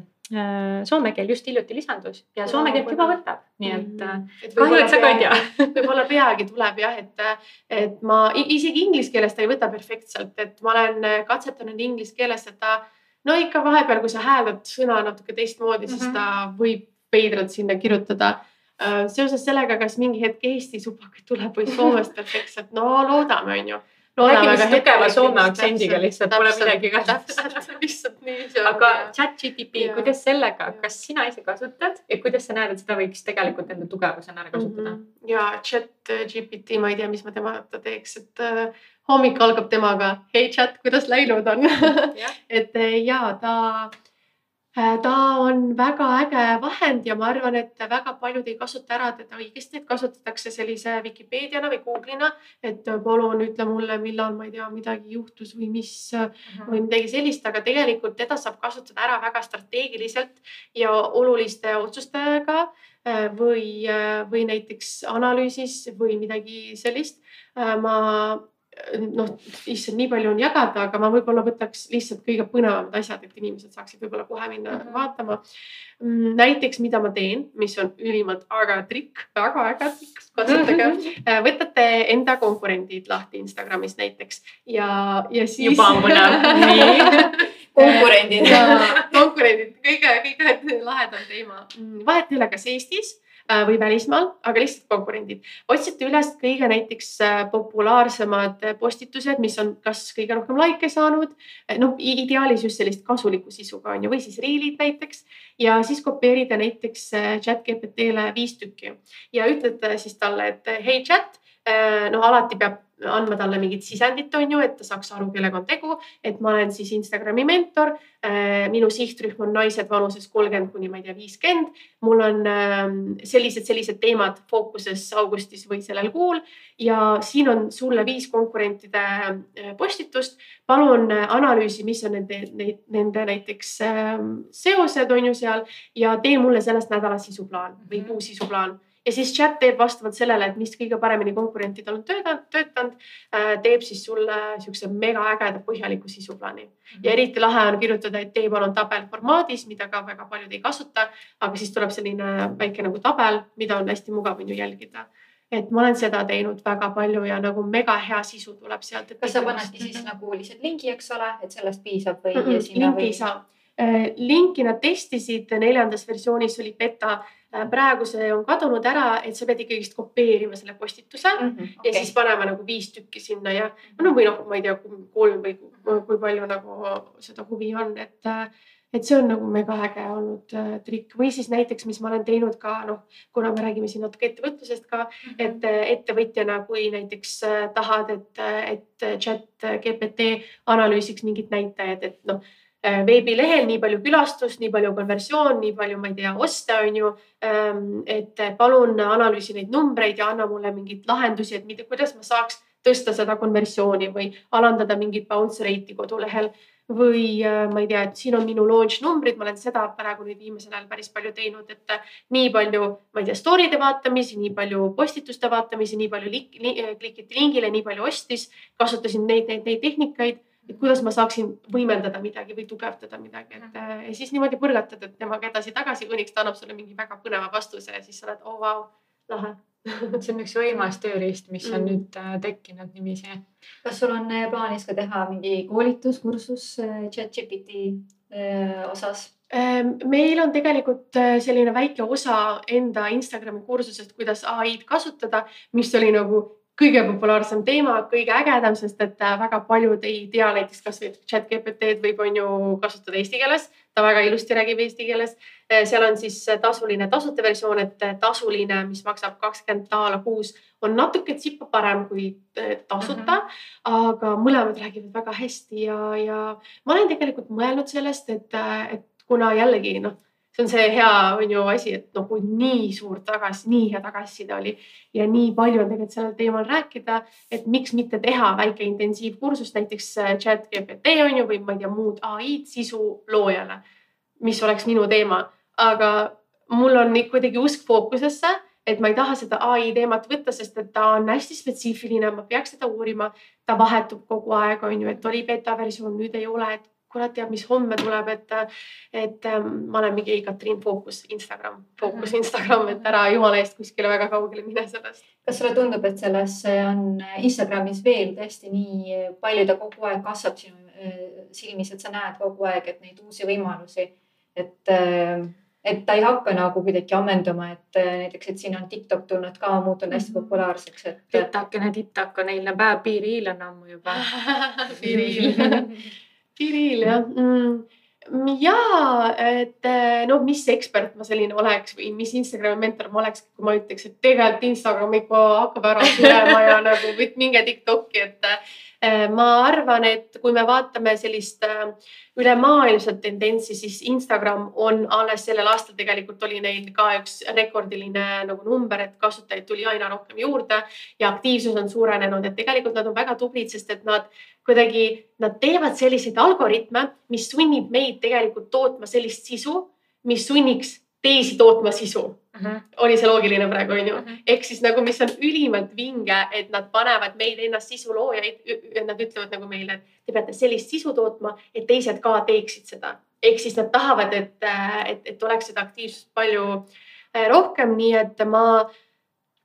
soome keel just hiljuti lisandus ja soome keelt juba võtab, nii et äh, et kahju, et sa ka ei tea. võib-olla peagi tuleb jah, et, et ma isegi inglise keeles ta ei võta perfektselt, et ma olen katsetanud inglise keeles, ta no ikka vahepeal, kui sa hääldad sõna natuke teistmoodi mm, -hmm. siis Mhm. ta võib veidralt sinna kirjutada. seoses sellega, kas mingi hetk Eesti supakaid tuleb või Soomest perfektselt, no loodame, onju. Räägi vist tugeva soome aktsendiga lihtsalt, pole midagi ka. täpselt, lihtsalt nii see on. aga chat-GTP, kuidas sellega, kas sina ise kasutad ja kuidas sa näed, et seda võiks tegelikult enda tugevusena ära kasutada? Mhm. ja chat GPT, ma ei tea, mis ma temata teeks, et äh, hommik algab temaga. hei chat, kuidas läinud on et äh, ja ta, Äh, ta on väga äge vahend ja ma arvan, et väga paljud ei kasuta ära teda õigesti, et kasutatakse sellise Vikipeediana või Google'ina, et palun ütle mulle, millal ma ei tea, midagi juhtus või mis või midagi sellist, aga tegelikult teda saab kasutada ära väga strateegiliselt ja oluliste otsustega äh, või, äh, või näiteks analüüsis või midagi sellist. ma noh, issand, nii palju on jagada, aga ma võib-olla võtaks lihtsalt kõige põnevamad asjad, et inimesed saaksid võib-olla kohe minna mm -hmm. vaatama. Näiteks, mida ma teen, mis on ülimalt äge trikk, väga äge trikk, katsutage mm. -hmm. võtate enda konkurendid lahti Instagramis näiteks ja, ja siis. juba on põnev nii konkurendid konkurendid, kõige, kõige lahedam teema. Mm, vahet ei ole, kas Eestis Äh, või välismaal, aga lihtsalt konkurendid. otsite üles kõige näiteks äh, populaarsemad postitused, mis on kas kõige rohkem likee saanud, äh, noh ideaalis just sellist kasulikku sisuga on ju, või siis reelid näiteks ja siis kopeerida näiteks chat GPT-le viis tükki ja ütlete siis talle, et hei chat, no alati peab andma talle mingit sisendit, on ju, et ta saaks aru, kellega on tegu. et ma olen siis Instagrami mentor. Äh, minu sihtrühm on naised vanuses kolmkümmend kuni ma ei tea, viiskümmend. mul on ähm, sellised, sellised teemad fookuses augustis või sellel kuul ja siin on sulle viis konkurentide äh, postitust. palun äh, analüüsi, mis on nende, nende näiteks ähm, seosed on ju seal ja tee mulle sellest nädalast sisuplaan või kuu sisuplaan ja siis chat teeb vastavalt sellele, et mis kõige paremini konkurentidel on töötanud, töötanud, äh, teeb siis sulle siukse mega ägeda põhjaliku sisuplaani mm. -hmm. ja eriti lahe on kirjutada, et tee palun tabel formaadis, mida ka väga paljud ei kasuta. aga siis tuleb selline väike nagu tabel, mida on hästi mugav on ju jälgida et ma olen seda teinud väga palju ja nagu mega hea sisu tuleb sealt. kas sa panedki siis mm -hmm. nagu lihtsalt lingi, eks ole, et sellest piisab või mm? -hmm. linki või... ei saa. Äh, linki nad testisid, neljandas versioonis oli beta praegu see on kadunud ära, et sa pead ikkagist kopeerima selle postituse mm -hmm, okay. ja siis panema nagu viis tükki sinna ja no või noh, ma ei tea, kolm või kui palju nagu seda huvi on, et et see on nagu mega äge olnud äh, trikk või siis näiteks, mis ma olen teinud ka noh, kuna me räägime siin natuke ettevõtlusest ka mm, -hmm. et äh, ettevõtjana, kui näiteks äh, tahad, et, et chat GPT analüüsiks mingit näitajat, et noh Äh, veebilehel nii palju külastust, nii palju konversioon, nii palju, ma ei tea, oste on ju. Ähm, et palun analüüsi neid numbreid ja anna mulle mingeid lahendusi, et mida, kuidas ma saaks tõsta seda konversiooni või alandada mingit bounce rate'i kodulehel. või äh, ma ei tea, et siin on minu launch numbrid, ma olen seda praegu nüüd viimasel ajal päris palju teinud, et äh, nii palju, ma ei tea, story'de vaatamisi, nii palju postituste vaatamisi, nii palju klikiti lingile, nii palju ostis, kasutasin neid, neid, neid tehnikaid et kuidas ma saaksin võimendada midagi või tugevdada midagi, et mhm. äh, ja siis niimoodi põrgatad, et temaga edasi-tagasi, kuniks ta annab sulle mingi väga põneva vastuse ja siis sa oled, oo oh, vau, lahe see on üks võimas tööriist, mis on mm. nüüd äh, tekkinud niiviisi. kas sul on äh, plaanis ka teha mingi koolitus, kursus chat-GPT osas? Ähm, meil on tegelikult selline väike osa enda Instagrami kursusest, kuidas ai-d kasutada, mis oli nagu kõige populaarsem teema, kõige ägedam, sest et äh, väga paljud ei tea näiteks kasvõi chat GPT-d võib, on ju kasutada eesti keeles. ta väga ilusti räägib eesti keeles. Äh, seal on siis tasuline, tasuta versioon, et äh, tasuline, mis maksab kakskümmend daala kuus, on natuke tsipa parem kui tasuta mm. -hmm. aga mõlemad räägivad väga hästi ja, ja ma olen tegelikult mõelnud sellest, et, et kuna jällegi noh see on see hea, on ju asi, et noh, kui nii suur tagasi, nii hea tagasiside oli ja nii palju on tegelikult sellel teemal rääkida, et miks mitte teha väike intensiivkursus näiteks äh, chat GPT on ju, või ma ei tea, muud ai-d sisu loojale, mis oleks minu teema, aga mul on kuidagi usk fookusesse et ma ei taha seda ai teemat võtta, sest et ta on hästi spetsiifiline, ma peaks seda uurima. ta vahetub kogu aeg, on ju, et oli beeta versioon, nüüd ei ole, et kurat teab, mis homme tuleb, et, et ähm, ma olen mingi Katriin fookus Instagram, fookus mhm. Instagram, et ära jumala eest kuskile väga kaugele mine sellest. kas sulle tundub, et selles on Instagramis veel tõesti nii palju, ta kogu aeg kasvab sinu äh, silmis, et sa näed kogu aeg, et neid uusi võimalusi, et äh, et ta ei hakka nagu kuidagi ammenduma, et äh, näiteks, et siin on TikTok tulnud ka, muutunud hästi mhm. populaarseks, et. titakene titak on eilne päev, piiriil on ammu juba piiriil Kirill jah mm. Ja et noh, mis ekspert ma selline oleks või mis Instagrami mentor ma oleks, kui ma ütleks, et tegelikult Instagram ikka hakkab ära surema ja nagu minge Tiktoki, et Äh, ma arvan, et kui me vaatame sellist äh, ülemaailmset tendentsi, siis Instagram on alles sellel aastal tegelikult oli neil ka üks rekordiline nagu number, et kasutajaid tuli aina rohkem juurde ja aktiivsus on suurenenud, et tegelikult nad on väga tublid, sest et nad kuidagi, nad teevad selliseid algoritme, mis sunnib meid tegelikult tootma sellist sisu, mis sunniks teisi tootma sisu uh. -huh. oli see loogiline praegu onju uh -huh.? ehk siis nagu, mis on ülimalt vinge, et nad panevad meid ennast sisuloojaid, nad ütlevad nagu meile, et te peate sellist sisu tootma, et teised ka teeksid seda. ehk siis nad tahavad, et, et, et oleks seda aktiivsust palju äh, rohkem, nii et ma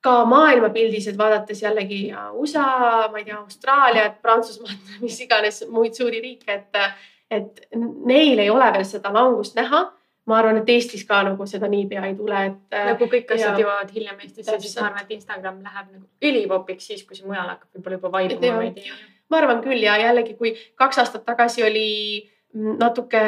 ka maailmapildis, et vaadates jällegi USA, ma ei tea, Austraaliat, Prantsusmaad, mis iganes muid suuri riike, et, et neil ei ole veel seda langust näha ma arvan, et Eestis ka nagu seda niipea ei tule, et. Nagu kõik asjad jõuavad hiljem Eestisse, siis ma arvan, et Instagram läheb nagu ülipopiks siis, kui see mujal hakkab võib-olla juba vaibuma veidi. ma arvan küll ja jällegi, kui kaks aastat tagasi oli natuke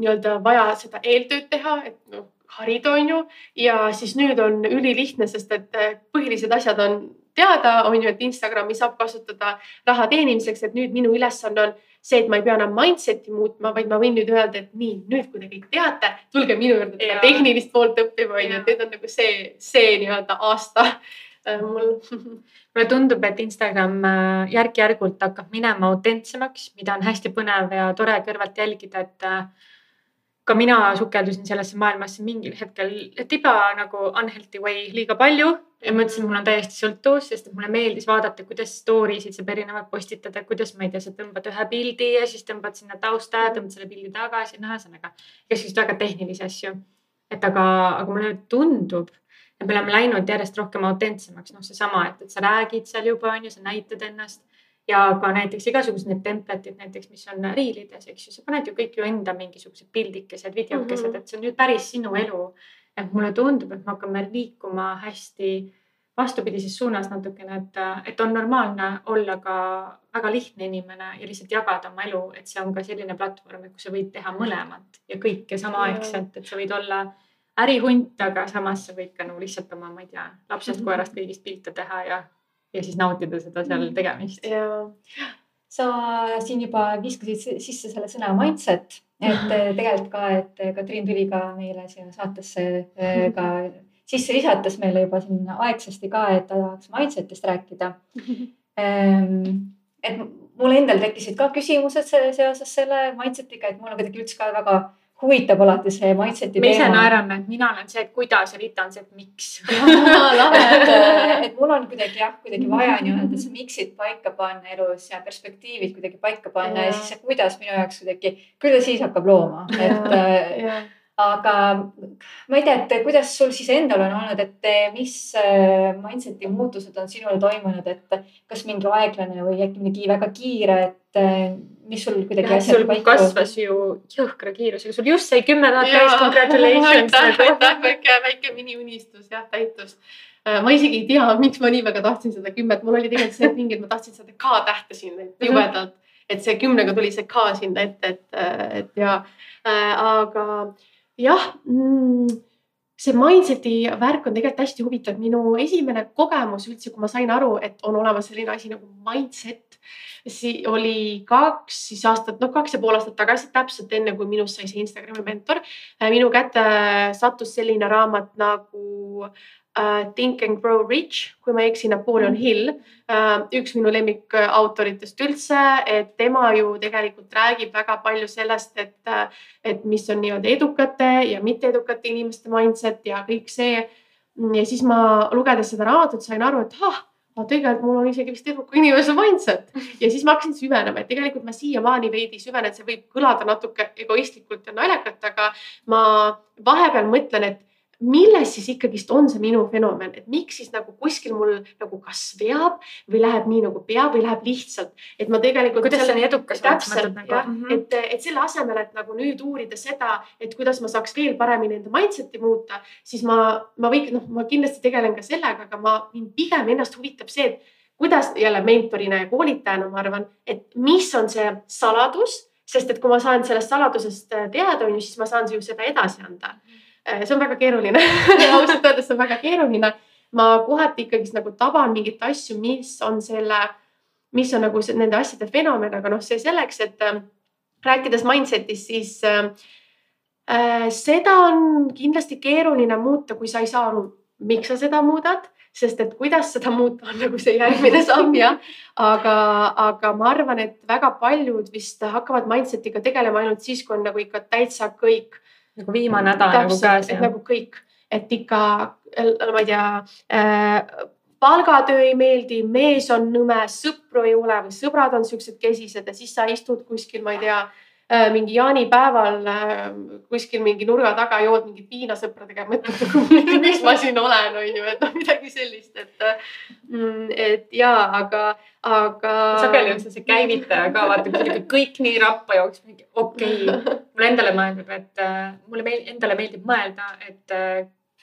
nii-öelda vaja seda eeltööd teha, et noh, harida on ju ja siis nüüd on ülilihtne, sest et äh, põhilised asjad on teada, on ju, et Instagrami saab kasutada raha teenimiseks, et nüüd minu ülesanne on see, et ma ei pea enam mindset'i muutma, vaid ma võin nüüd öelda, et nii, nüüd kui te kõik teate, tulge minu juurde seda tehnilist poolt õppima, onju, et nüüd on nagu see, see nii-öelda aasta äh, mul. Mulle tundub, et Instagram äh, järk-järgult hakkab minema autentsemaks, mida on hästi põnev ja tore kõrvalt jälgida, et ka mina sukeldusin sellesse maailmasse mingil hetkel tiba nagu unhealthy way liiga palju. Ja mõtlesin, mul on täiesti sõltuvus, sest mulle meeldis vaadata, kuidas story sid saab erinevalt postitada, kuidas ma ei tea, sa tõmbad ühe pildi ja siis tõmbad sinna tausta tõmbad selle pildi tagasi, noh, ühesõnaga igasuguseid väga tehnilisi asju. et aga, aga mulle tundub, et me oleme läinud järjest rohkem autentsemaks, noh, seesama, et, et sa räägid seal juba on ju, sa näitad ennast ja ka näiteks igasugused need template'id näiteks, mis on riilides, eks ju, sa paned ju kõik ju enda mingisugused pildikesed, videokesed mm, -hmm. et see on ju päris sinu elu. et mulle tundub, et me hakkame liikuma hästi vastupidises suunas natukene, et, et on normaalne olla ka väga lihtne inimene ja lihtsalt jagada oma elu, et see on ka selline platvorm, kus sa võid teha mõlemat ja kõike samaaegselt, et sa võid olla ärihunt, aga samas sa võid ka nagu lihtsalt oma, ma ei tea, lapsest, mhm. koerast, kõigist pilte teha ja ja siis nautida seda seal mm. tegemist. sa siin juba viskasid sisse selle sõna mindset, et tegelikult ka, et Katriin tuli ka meile siia saatesse äh, ka sisse visates meile juba siin aegsasti ka, et ta tahaks mindset'ist rääkida. Ehm, et mul endal tekkisid ka küsimused seoses selle mindset'iga, et mul on kuidagi üldse ka väga huvitab alati see mindset'i teema. me ise naerame, et mina olen see, et kuidas ja Rita on see, et miks. lahe, et, et mul on kuidagi jah, kuidagi vaja nii-öelda see miks'id paika panna elus ja perspektiivid kuidagi paika panna ja, ja siis see kuidas minu jaoks kuidagi, küll ta siis hakkab looma, et aga ma ei tea, et kuidas sul siis endal on olnud, et mis äh, mindset'i muutused on sinul toimunud, et kas mingi aeglane või äkki mingi väga kiire, et äh, mis sul kuidagi asjad paika? kasvas ju jõhkra kiirusega, sul just sai kümme tuhat täis, congratulations. aitäh, aitäh, väike, väike miniunistus jah, täitus äh, ma isegi ei tea, miks ma nii väga tahtsin seda kümmet, mul oli tegelikult see mingi, et ma tahtsin seda K-tähte sinna mhm. jubedalt, et see kümnega tuli see K sinna ette, et, et ja äh, aga jah mm,, see mindset'i värk on tegelikult hästi huvitav. minu esimene kogemus üldse, kui ma sain aru, et on olemas selline asi nagu mindset, siis oli kaks siis aastat, noh, kaks ja pool aastat tagasi, täpselt enne kui minust sai see Instagrami mentor. minu kätte sattus selline raamat nagu uh, Think and Grow Rich, kui ma ei eksi, Napoleon mm. Hill uh,. üks minu lemmikautoritest üldse, et tema ju tegelikult räägib väga palju sellest, et, et mis on nii-öelda edukate ja mitteedukate inimeste mindset ja kõik see. ja siis ma lugedes seda raamatut sain aru, et ah aga tegelikult mul on isegi vist eduka inimese mindset ja siis ma hakkasin süvenema, et tegelikult ma siiamaani veidi süvenen, see võib kõlada natuke egoistlikult ja naljakalt, aga ma vahepeal mõtlen, et milles siis ikkagist on see minu fenomen, et miks siis nagu kuskil mul nagu kas veab või läheb nii nagu peab või läheb lihtsalt, et ma tegelikult. kuidas sa nii edukas oled? täpselt nagu, jah mm, -hmm. et, et selle asemel, et nagu nüüd uurida seda, et kuidas ma saaks veel paremini enda mindset'i muuta, siis ma, ma võin, noh, ma kindlasti tegelen ka sellega, aga ma, mind pigem ennast huvitab see, et kuidas jälle mentorina ja koolitajana ma arvan, et mis on see saladus, sest et kui ma saan sellest saladusest teada, on ju, siis ma saan ju seda edasi anda mm. -hmm see on väga keeruline ausalt öeldes see on väga keeruline. ma kohati ikkagist nagu taban mingeid asju, mis on selle mis on nagu see, nende asjade fenomen, aga noh, see selleks, et äh, rääkides mindset'ist, siis äh, äh, seda on kindlasti keeruline muuta, kui sa ei saa aru, miks sa seda muudad sest et kuidas seda muuta, on nagu see järgmine samm jah. aga, aga ma arvan, et väga paljud vist hakkavad mindset'iga tegelema ainult siis, kui on nagu ikka täitsa kõik. Nagu viimane nädal nagu käes. nagu kõik, et ikka, ma ei tea äh, palgatöö ei meeldi, mees on nõme, sõpru ei ole või sõbrad on siuksed kesised ja siis sa istud kuskil, ma ei tea Äh, mingi jaanipäeval äh, kuskil mingi nurga taga jood mingit viina sõpradega ja mõtled nagu, miks ma siin olen, on ju, et noh, midagi sellist, et. Mm, et ja, aga, aga. sageli on see see käivitaja ka vaata, kui kõik nii rappa jookseb, okei okay., mulle endale mõeldub, et äh, mulle meil, endale meeldib mõelda, et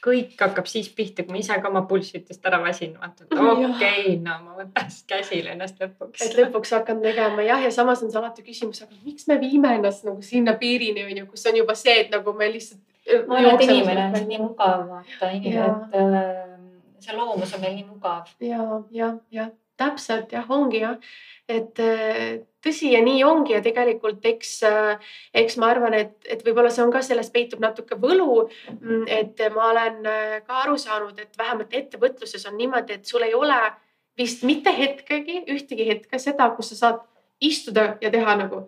kõik hakkab siis pihta, kui ma ise ka oma bullshit'ist ära väsin, vaata, et okei okay,, no ma võtan siis käsile ennast lõpuks. et lõpuks hakkan tegema jah, ja samas on see alati küsimus, aga miks me viime ennast nagu sinna piirini on ju, kus on juba see, et nagu me lihtsalt. ma arvan, et inimene on nii mugav, vaata, et äh, see loomus on meil nii mugav. ja, ja, jah, täpselt jah, ongi jah, et tõsi ja nii ongi ja tegelikult eks, eks ma arvan, et, et võib-olla see on ka selles peitub natuke võlu. Mm, et ma olen äh, ka aru saanud, et vähemalt ettevõtluses on niimoodi, et sul ei ole vist mitte hetkegi, ühtegi hetke seda, kus sa saad istuda ja teha nagu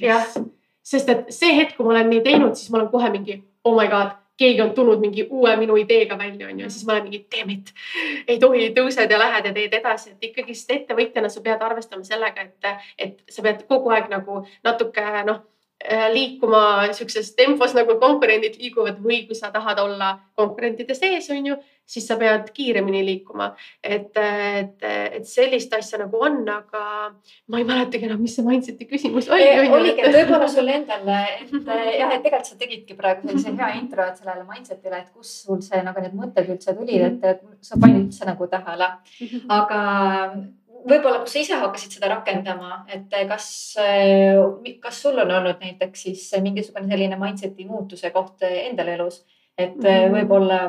yes.. jah, sest et see hetk, kui ma olen nii teinud, siis ma olen kohe mingi oh my god keegi on tulnud mingi uue minu ideega välja, on ju, siis ma olen mingi damn it. ei tohi, tõused ja lähed ja teed edasi, et ikkagist ettevõtjana sa pead arvestama sellega, et, et sa pead kogu aeg nagu natuke noh Äh, liikuma sihukeses tempos nagu konkurendid liiguvad või kui sa tahad olla konkurentide sees, on ju, siis sa pead kiiremini liikuma. et, et, et sellist asja nagu on, aga ma ei mäletagi enam, mis see mindset'i küsimus oli. oligi, et võib-olla sul endal, et jah, et tegelikult sa tegidki praegu sellise hea intro sellele mindset'ile, et kust sul see nagu need mõtted üldse tulid, et, et sa panid üldse nagu tähele. aga võib-olla, kus sa ise hakkasid seda rakendama, et kas, kas sul on olnud näiteks siis mingisugune selline mindset'i muutuse koht endal elus, et mhm. võib-olla.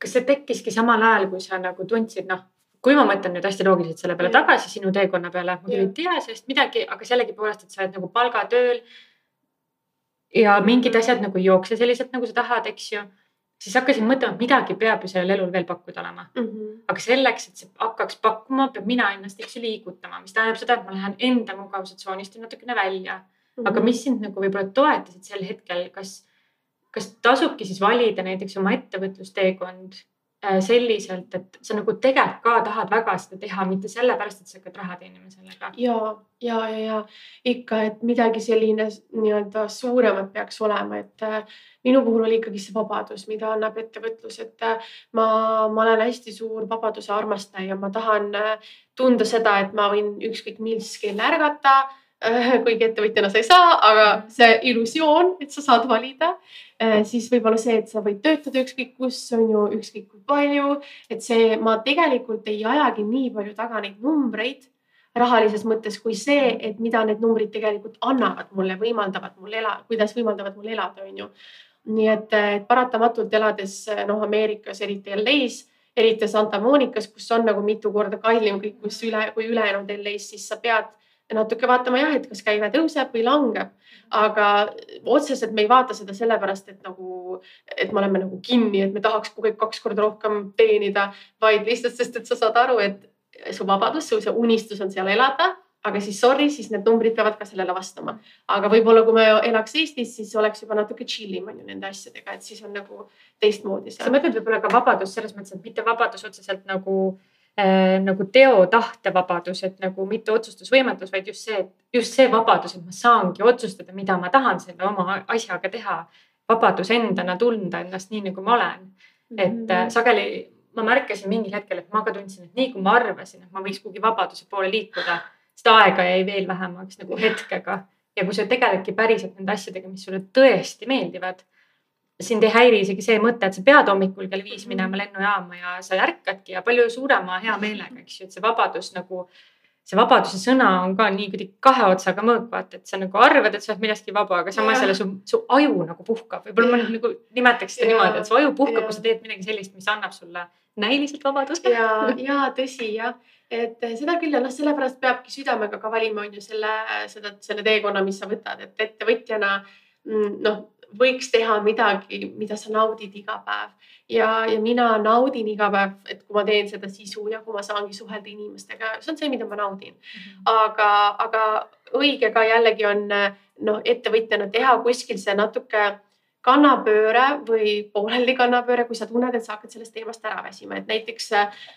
Kas see tekkiski samal ajal, kui sa nagu tundsid, noh, kui ma mõtlen nüüd hästi loogiliselt selle peale tagasi sinu teekonna peale, ma küll ei tea sellest midagi, aga sellegipoolest, et sa oled nagu palgatööl. ja mingid asjad nagu ei jookse selliselt, nagu sa tahad, eks ju siis hakkasin mõtlema, et midagi peab ju sellel elul veel pakkuda olema mm. -hmm. aga selleks, et see hakkaks pakkuma, peab mina ennast, eks ju, liigutama, mis tähendab seda, et ma lähen enda mugavusatsoonist natukene välja mm. -hmm. aga mis sind nagu võib-olla toetasid sel hetkel, kas, kas tasubki siis valida näiteks oma ettevõtlusteekond Äh, selliselt, et sa nagu tegelikult ka tahad väga seda teha, mitte sellepärast, et sa hakkad raha teenima sellega. ja, ja, ja, ja ikka, et midagi selline nii-öelda suuremat peaks olema, et äh, minu puhul oli ikkagi see vabadus, mida annab ettevõtlus, et äh, ma, ma olen hästi suur vabaduse armastaja, ma tahan äh, tunda seda, et ma võin ükskõik mis kell ärgata. Kuigi ettevõtjana sa ei saa, aga see illusioon, et sa saad valida Äh, siis võib-olla see, et sa võid töötada ükskõik kus, on ju, ükskõik kui palju. et see, ma tegelikult ei ajagi nii palju taga neid numbreid rahalises mõttes kui see, et mida need numbrid tegelikult annavad mulle, võimaldavad mul elada, kuidas võimaldavad mul elada, on ju. nii et, et paratamatult elades noh, Ameerikas, eriti LA-s, eriti Santa Monicas, kus on nagu mitu korda kallim kõik, kus üle, kui ülejäänud LA-s, siis sa pead natuke vaatama jah, et kas käive tõuseb või langeb. aga otseselt me ei vaata seda sellepärast, et nagu, et me oleme nagu kinni, et me tahaks kogu aeg kaks korda rohkem teenida, vaid lihtsalt sest, et sa saad aru, et su vabadus, su see unistus on seal elada aga siis sorry, siis need numbrid peavad ka sellele vastama. aga võib-olla, kui me elaks Eestis, siis oleks juba natuke chill im on ju nende asjadega, et siis on nagu teistmoodi. sa mõtled võib-olla ka vabadust selles mõttes, et mitte vabadus otseselt nagu äh, nagu teo tahtevabadus, et nagu mitte otsustusvõimetus, vaid just see, just see vabadus, et ma saangi otsustada, mida ma tahan selle oma asjaga teha. vabadus endana tunda ennast nii, nagu ma olen. et mm -hmm. sageli ma märkasin mingil hetkel, et ma ka tundsin, et nii kui ma arvasin, et ma võiks kuhugi vabaduse poole liikuda, seda aega jäi veel vähemaks nagu hetkega. ja kui sa tegeledki päriselt nende asjadega, mis sulle tõesti meeldivad sind ei häiri isegi see mõte, et sa pead hommikul kell viis minema lennujaama ja sa ärkadki ja palju suurema heameelega, eks ju, et see vabadus nagu see vabaduse sõna on ka nii kuidagi kahe otsaga mõõk, vaata, et sa nagu arvad, et sa oled millestki vaba, aga samas jälle su, su aju nagu puhkab. võib-olla ma nagu nimetaks seda Jah. niimoodi, et su aju puhkab, kui sa teed midagi sellist, mis annab sulle näiliselt vabadust. ja, ja tõsi jah, et seda küll ja noh, sellepärast peabki südamega ka valima, on ju selle, seda, selle teekonna, mis sa võtad, et ettevõtjana mm, noh, võiks teha midagi, mida sa naudid iga päev. Ja, ja mina naudin iga päev, et kui ma teen seda sisu ja kui ma saangi suhelda inimestega, see on see, mida ma naudin. aga, aga õige ka jällegi on noh, ettevõtjana teha kuskil see natuke kannapööre või pooleldi kannapööre, kui sa tunned, et sa hakkad sellest teemast ära väsima, et näiteks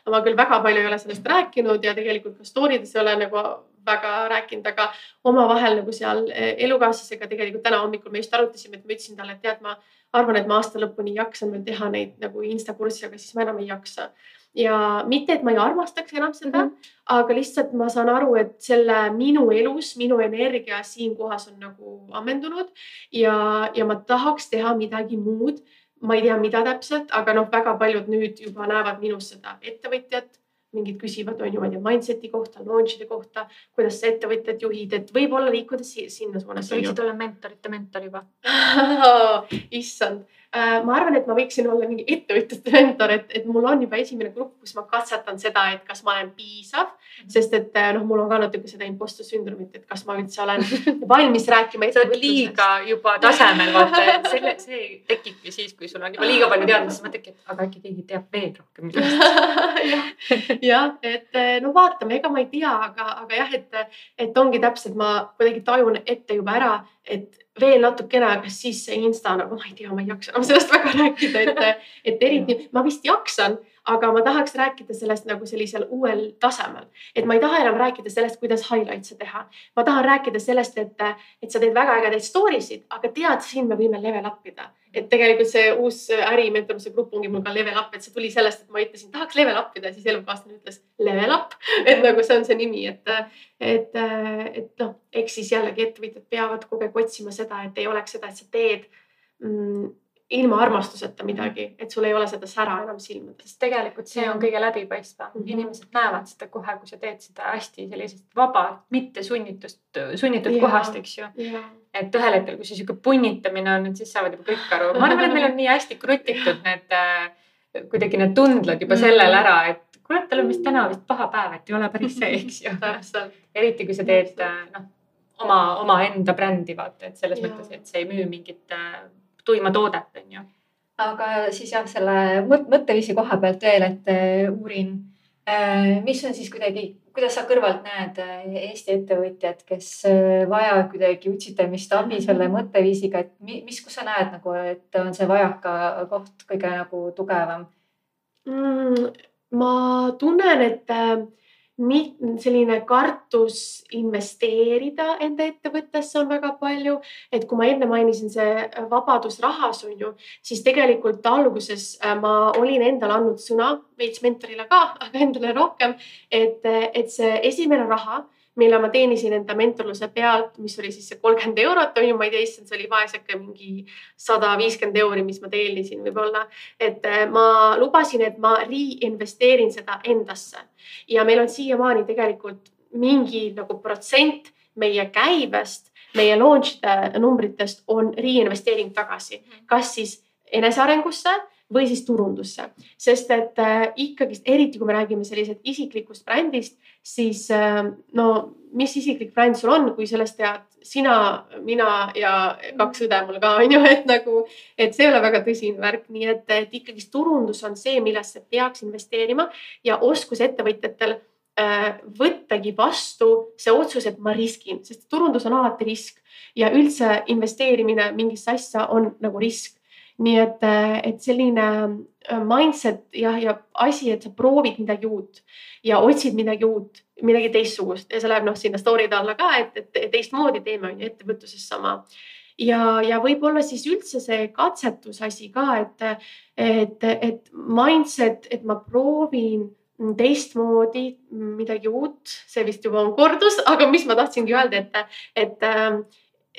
ma küll väga palju ei ole sellest rääkinud ja tegelikult ka story des ei ole nagu väga rääkinud, aga omavahel nagu seal äh, elukaaslasega tegelikult täna hommikul me just arutasime, et ma ütlesin talle, et tead, ma arvan, et ma aasta lõpuni jaksan veel teha neid nagu insta kursusi, aga siis ma enam ei jaksa. ja mitte, et ma ei armastaks enam seda mm, -hmm. aga lihtsalt ma saan aru, et selle minu elus, minu energia siinkohas on nagu ammendunud ja, ja ma tahaks teha midagi muud. ma ei tea, mida täpselt, aga noh, väga paljud nüüd juba näevad minus seda ettevõtjat mingid küsivad, on ju, ma ei tea, mindset'i kohta, launch'ide kohta, kuidas sa ettevõtjat juhid, et võib-olla liikuda si sinna suunas. sa võiksid olla mentorite mentor juba. issand, ma arvan, et ma võiksin olla mingi ettevõtjate mentor, et, et mul on juba esimene grupp, kus ma katsetan seda, et kas ma olen piisav, sest et noh, mul on ka natuke seda imposter sündromit, et kas ma üldse olen valmis rääkima. sa oled liiga juba tasemel, vaata, et selle, see tekibki siis, kui sul on juba liiga palju teadmisi, siis mõtledki, et aga äkki keegi teab veel rohkem millest. Jah, et no vaatame, ega ma ei tea, aga, aga jah, et, et ongi täpselt, ma kuidagi tajun ette juba ära, et veel natukene, aga siis see insta nagu ma ei tea, ma ei jaksa enam sellest väga rääkida, et, et eriti ma vist jaksan, aga ma tahaks rääkida sellest nagu sellisel uuel tasemel, et ma ei taha enam rääkida sellest, kuidas highlights'e teha. ma tahan rääkida sellest, et, et sa teed väga ägedaid story sid, aga tead, siin me võime level up ida et tegelikult see uus ärimentorluse grupp ongi mul ka level up, et see tuli sellest, et ma ütlesin, tahaks level up ida, siis elukaaslane ütles level up, et nagu see on see nimi, et, et, et noh, eks siis jällegi ettevõtjad peavad kogu aeg otsima seda, et ei oleks seda, et sa teed mm, ilma armastuseta midagi, et sul ei ole seda sära enam silmades. sest tegelikult see on kõige läbipaistvam mm. -hmm. inimesed näevad seda kohe, kui sa teed seda hästi sellisest vabalt, mitte sunnitust, sunnitud ja. kohast, eks ju. et ühel hetkel, kui see sihuke punnitamine on, et siis saavad juba kõik aru. ma arvan, et meil on nii hästi krutitud need äh, kuidagi need tundled juba sellel ära, et kuule, tal on vist täna vist paha päev, et ei ole päris see, eks ju. eriti kui sa teed noh, oma, omaenda brändi vaata, et selles ja. mõttes, et see ei müü mingit äh, tuima toodet, on ju. aga siis jah, selle mõtteviisi koha pealt veel, et äh, uurin, mis on siis kuidagi, kuidas sa kõrvalt näed äh, Eesti ettevõtjad, kes äh, vajavad kuidagi utsitamist, abi selle mõtteviisiga, et mis, kus sa näed nagu, et on see vajaka koht kõige nagu tugevam mm,? ma tunnen, et selline kartus investeerida enda ettevõttesse on väga palju, et kui ma enne mainisin, see vabadus rahas on ju, siis tegelikult alguses äh, ma olin endale andnud sõna veits mentorile ka, aga endale rohkem, et, et see esimene raha mille ma teenisin enda mentorluse pealt, mis oli siis see kolmkümmend eurot on ju, ma ei tea, issand, see oli vaeseke mingi sada viiskümmend euri, mis ma teenisin võib-olla. et äh, ma lubasin, et ma reinvesteerin seda endasse. Ja meil on siiamaani tegelikult mingi nagu protsent meie käibest, meie launch'ide numbritest on reinvesteering tagasi, kas siis enesearengusse või siis turundusse, sest et äh, ikkagist, eriti kui me räägime sellisest isiklikust brändist, siis äh, no mis isiklik bränd sul on, kui sellest tead sina, mina ja kaks õde mul ka on ju, et nagu, et see ei ole väga tõsine värk, nii et, et ikkagist turundus on see, millesse peaks investeerima ja oskus ettevõtjatel äh, võttagi vastu see otsus, et ma riskin, sest turundus on alati risk ja üldse investeerimine mingisse asja on nagu risk nii et, et selline äh, mindset jah, ja asi, et sa proovid midagi uut ja otsid midagi uut, midagi teistsugust ja see läheb noh, sinna story'de alla ka, et, et teistmoodi teeme on ju ettevõtluses sama. ja, ja võib-olla siis üldse see katsetusasi ka, et, et, et mindset, et ma proovin teistmoodi midagi uut, see vist juba on kordus, aga mis ma tahtsingi öelda, et, et,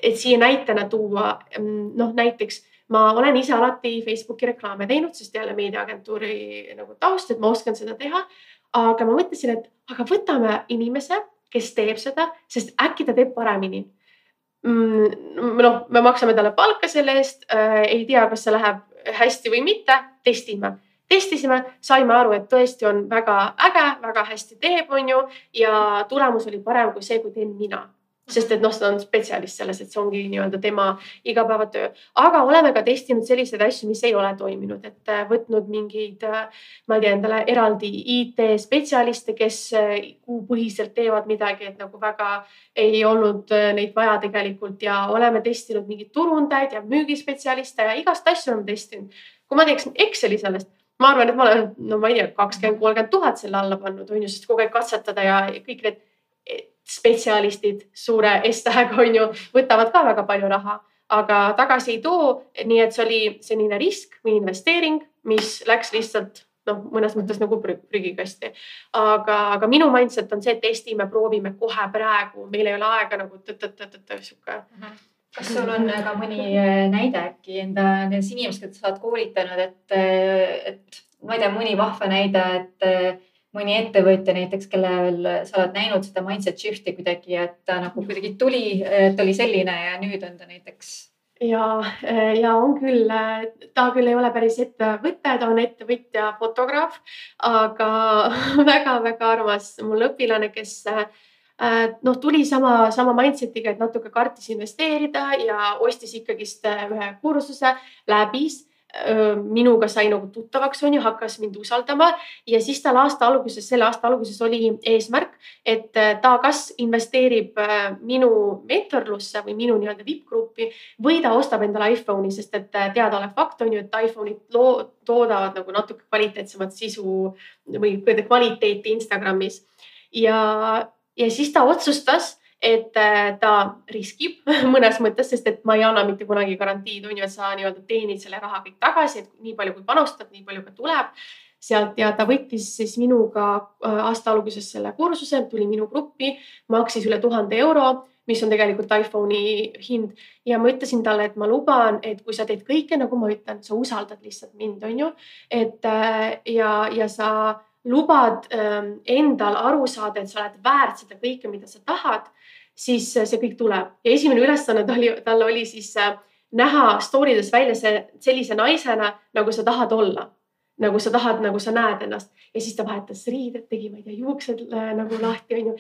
et siia näitena tuua noh, näiteks ma olen ise alati Facebooki reklaame teinud, sest jälle meediaagentuuri nagu taust, et ma oskan seda teha. aga ma mõtlesin, et aga võtame inimese, kes teeb seda, sest äkki ta teeb paremini mm,. noh, me maksame talle palka selle eest äh,, ei tea, kas see läheb hästi või mitte, testime testisime, saime aru, et tõesti on väga äge, väga hästi teeb, onju ja tulemus oli parem kui see, kui teen mina sest et noh, ta on spetsialist selles, et see ongi nii-öelda tema igapäevatöö. aga oleme ka testinud selliseid asju, mis ei ole toiminud, et äh, võtnud mingeid, äh, ma ei tea, endale eraldi IT-spetsialiste, kes äh, kuupõhiselt teevad midagi, et nagu väga ei olnud neid vaja tegelikult ja oleme testinud mingeid turundajaid ja müügispetsialiste ja igast asju oleme testinud. kui ma teeks Exceli sellest, ma arvan, et ma olen, no ma ei tea, kakskümmend, kolmkümmend tuhat selle alla pannud, on ju, sest kogu aeg katsetada ja kõik need spetsialistid suure S-tähega on ju, võtavad ka väga palju raha, aga tagasi ei too. nii et see oli selline risk või investeering, mis läks lihtsalt noh, mõnes mõttes nagu prügikasti. aga, aga minu mindset on see, et testime, proovime kohe praegu, meil ei ole aega nagu tõtt-tõtt-tõtt sihuke mhm. kas sul on ka mõni äh, näide äkki enda nendes inimesed, keda sa oled koolitanud, et, et ma ei tea, mõni vahva näide, et mõni ettevõtja näiteks, kellel sa oled näinud seda mindset shift'i kuidagi, et ta nagu kuidagi tuli, ta oli selline ja nüüd on ta näiteks ja, ja on küll, ta küll ei ole päris ettevõte, ta on ettevõtja, fotograaf, aga väga-väga armas mul õpilane, kes noh, tuli sama, sama mindset'iga, et natuke kartis investeerida ja ostis ikkagist ühe kursuse, läbis minuga sai nagu tuttavaks, on ju, hakkas mind usaldama ja siis tal aasta alguses, selle aasta alguses oli eesmärk, et ta kas investeerib minu mentorlusse või minu nii-öelda vippgruppi või ta ostab endale iPhone'i, sest et teadaolev fakt on ju, et iPhone'id loo-, toodavad nagu natuke kvaliteetsemat sisu või kvaliteeti Instagramis. ja, ja siis ta otsustas et äh, ta riskib mõnes mõttes, sest et ma ei anna mitte kunagi garantiid, on ju, et sa nii-öelda teenid selle raha kõik tagasi, et nii palju kui panustad, nii palju ka tuleb. Sealt ja ta võttis siis minuga äh, aasta alguses selle kursuse, tuli minu gruppi, maksis üle tuhande euro, mis on tegelikult iPhone'i hind. Ja ma ütlesin talle, et ma luban, et kui sa teed kõike, nagu ma ütlen, sa usaldad lihtsalt mind, on ju, et äh, ja, ja sa lubad ähm, endal aru saada, et sa oled väärt seda kõike, mida sa tahad siis äh, see kõik tuleb ja esimene ülesanne tal oli, tal oli siis äh, näha story des välja see sellise naisena, nagu sa tahad olla. nagu sa tahad, nagu sa näed ennast ja siis ta vahetas riided, tegi, ma ei tea, juuksed äh, nagu lahti, onju.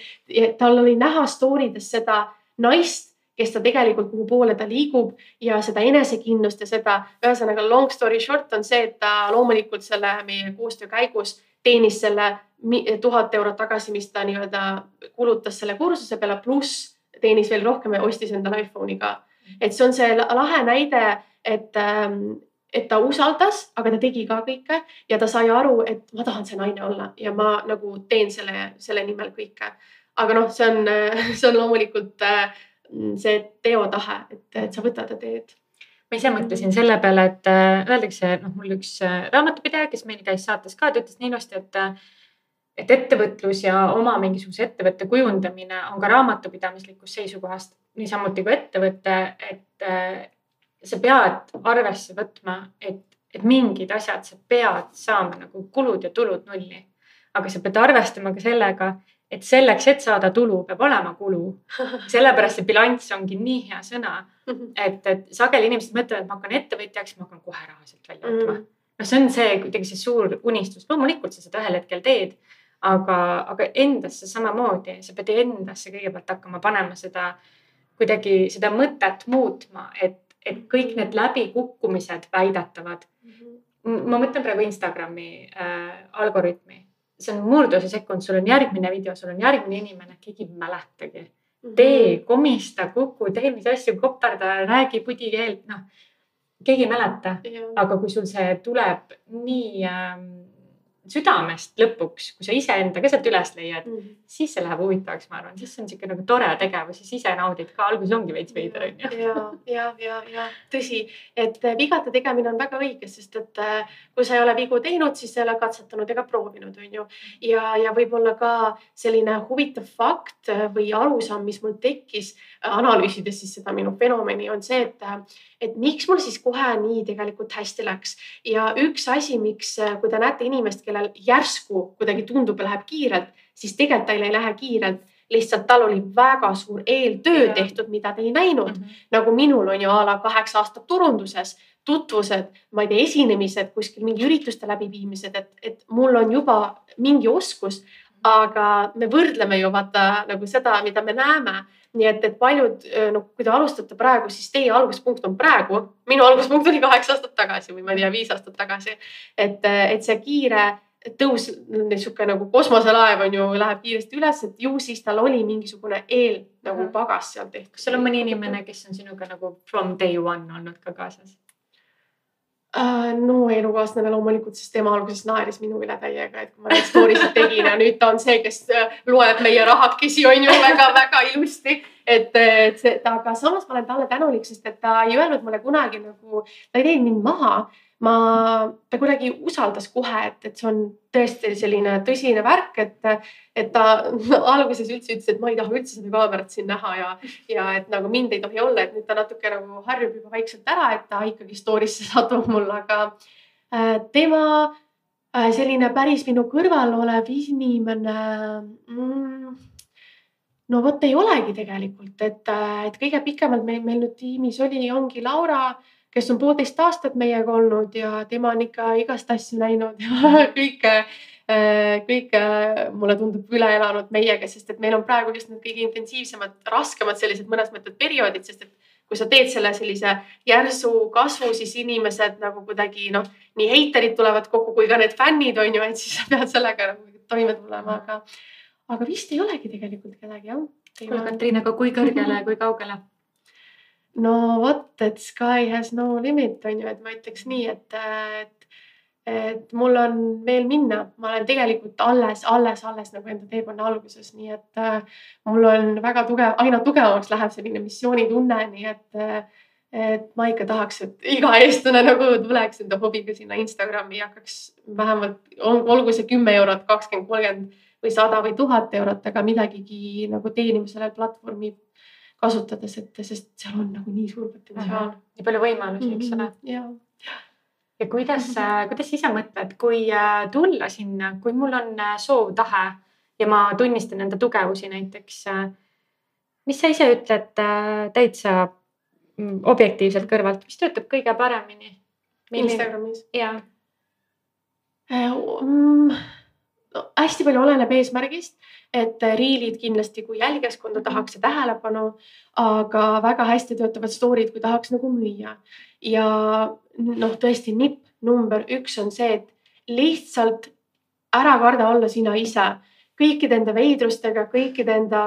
tal oli näha story des seda naist, kes ta tegelikult, kuhu poole ta liigub ja seda enesekindlust ja seda, ühesõnaga long story short on see, et ta loomulikult selle meie koostöö käigus teenis selle tuhat eurot tagasi, mis ta nii-öelda kulutas selle kursuse peale, pluss teenis veel rohkem ja ostis endale iPhone'i ka. et see on see lahe näide, et, ähm, et ta usaldas, aga ta tegi ka kõike ja ta sai aru, et ma tahan see naine olla ja ma nagu teen selle, selle nimel kõike. aga noh, see on, see on loomulikult äh, see teotahe, et, et sa võtad ja teed ma ise mõtlesin selle peale, et äh, öeldakse, noh, mul üks äh, raamatupidaja, kes meil käis saates ka, ta ütles nii ilusti, et äh, et ettevõtlus ja oma mingisuguse ettevõtte kujundamine on ka raamatupidamislikust seisukohast niisamuti kui ettevõte, et sa pead arvesse võtma, et, et mingid asjad sa pead saama nagu kulud ja tulud nulli. aga sa pead arvestama ka sellega, et selleks, et saada tulu, peab olema kulu. sellepärast see bilanss ongi nii hea sõna, et, et sageli inimesed mõtlevad, et ma hakkan ettevõtjaks, ma hakkan kohe raha sealt välja võtma. Mm. noh, see on see kuidagi see suur unistus, loomulikult sa seda ühel hetkel teed, aga, aga endasse samamoodi, sa pead endasse kõigepealt hakkama panema seda kuidagi seda mõtet muutma, et, et kõik need läbikukkumised väidetavad. Mhm. ma mõtlen praegu Instagrami äh, algoritmi see on murduse sekund, sul on järgmine video, sul on järgmine inimene, keegi ei mäletagi. Mhm. tee, komista, kuku, tee mis asju, koperda, räägi pudikeelt, noh. keegi ei mäleta, aga kui sul see tuleb nii ähm, südamest lõpuks, kui sa iseenda ka sealt üles leiad mm, -hmm. siis see läheb huvitavaks, ma arvan, siis see on niisugune nagu tore tegevus siis ise naudid ka, alguses ongi veits veider onju. ja, ja, ja, ja tõsi, et äh, vigade tegemine on väga õige, sest et äh, kui sa ei ole vigu teinud, siis ei ole katsetanud ega proovinud, onju. ja, ja võib-olla ka selline huvitav fakt äh, või arusaam, mis mul tekkis analüüsides siis seda minu fenomeni, on see, et et miks mul siis kohe nii tegelikult hästi läks. ja üks asi, miks, äh, kui te näete inimest, kellel järsku kuidagi tundub, läheb kiirelt, siis tegelikult tal ei lähe kiirelt, lihtsalt tal oli väga suur eeltöö Jaa. tehtud, mida te ei näinud Mhm. nagu minul on ju a la kaheksa aastat turunduses, tutvused, ma ei tea, esinemised, kuskil mingi ürituste läbiviimised, et, et mul on juba mingi oskus. Aga me võrdleme ju vaata nagu seda, mida me näeme. nii et, et paljud, no kui te alustate praegu, siis teie alguspunkt on praegu. minu alguspunkt oli kaheksa aastat tagasi või ma ei tea, viis aastat tagasi. et, et see kiire tõus, niisugune nagu kosmoselaev on ju, läheb kiiresti üles, et ju siis tal oli mingisugune eel nagu Mhm. pagas seal tehtud. kas sul on mõni inimene, kes on sinuga nagu from day one olnud ka kaasas? Äh, no elukaaslane loomulikult, sest tema alguses naeris minu üle täiega, et kui ma neid story sid tegin ja nüüd ta on see, kes äh, loeb meie rahakesi on ju väga-väga ilusti. et, et see, aga samas ma olen talle tänulik, sest et ta ei öelnud mulle kunagi nagu, ta ei teinud mind maha. Ma, ta kuidagi usaldas kohe, et, et see on tõesti selline tõsine värk, et, et ta alguses üldse ütles, et ma ei taha üldse seda kaamerat siin näha ja, ja et nagu mind ei tohi olla, et nüüd ta natuke nagu harjub juba vaikselt ära, et ta ikkagi story'sse satub mul, aga äh, tema äh, selline päris minu kõrval olev inimene mm, no vot ei olegi tegelikult, et, et kõige pikemalt meil, meil nüüd tiimis oli, ongi Laura, kes on poolteist aastat meiega olnud ja tema on ikka igast asju näinud ja kõike, kõike mulle tundub üle elanud meiega, sest et meil on praegu just need kõige intensiivsemad, raskemad sellised mõnes mõttes perioodid, sest et kui sa teed selle sellise järsu kasvu, siis inimesed nagu kuidagi noh, nii heiterid tulevad kokku kui ka need fännid on ju, et siis sa pead sellega nagu toime tulema, aga, aga vist ei olegi tegelikult kedagi jah. kuule Katriin, aga kui kõrgele kui kaugele? No vot, et sky has no limit on ju, et ma ütleks nii, et, et, et mul on veel minna, ma olen tegelikult alles, alles, alles nagu enda teekonna alguses, nii et äh, mul on väga tugev, aina tugevamaks läheb selline missioonitunne, nii et äh, et ma ikka tahaks, et iga eestlane nagu tuleks enda hobiga sinna Instagrami ja hakkaks vähemalt, olgu see kümme eurot, kakskümmend, kolmkümmend või sada või tuhat eurot, aga midagigi nagu teenima sellel platvormi kasutades, et sest seal on nagu nii suur potentsiaal. nii palju võimalusi, eks ole. ja, ja kuidas, kuidas sa ise mõtled, kui äh, tulla sinna, kui mul on äh, soov, tahe ja ma tunnistan enda tugevusi näiteks. äh, mis sa ise ütled täitsa mm, objektiivselt kõrvalt, mis töötab kõige paremini? Instagramis. jaa. Mm, no, hästi palju oleneb eesmärgist, et riilid kindlasti, kui jälgijaskonda tahaks ja tähelepanu, aga väga hästi töötavad story'd, kui tahaks nagu müüa. ja noh, tõesti nipp number üks on see, et lihtsalt ära karda olla sina ise. Kõikide enda veidrustega, kõikide enda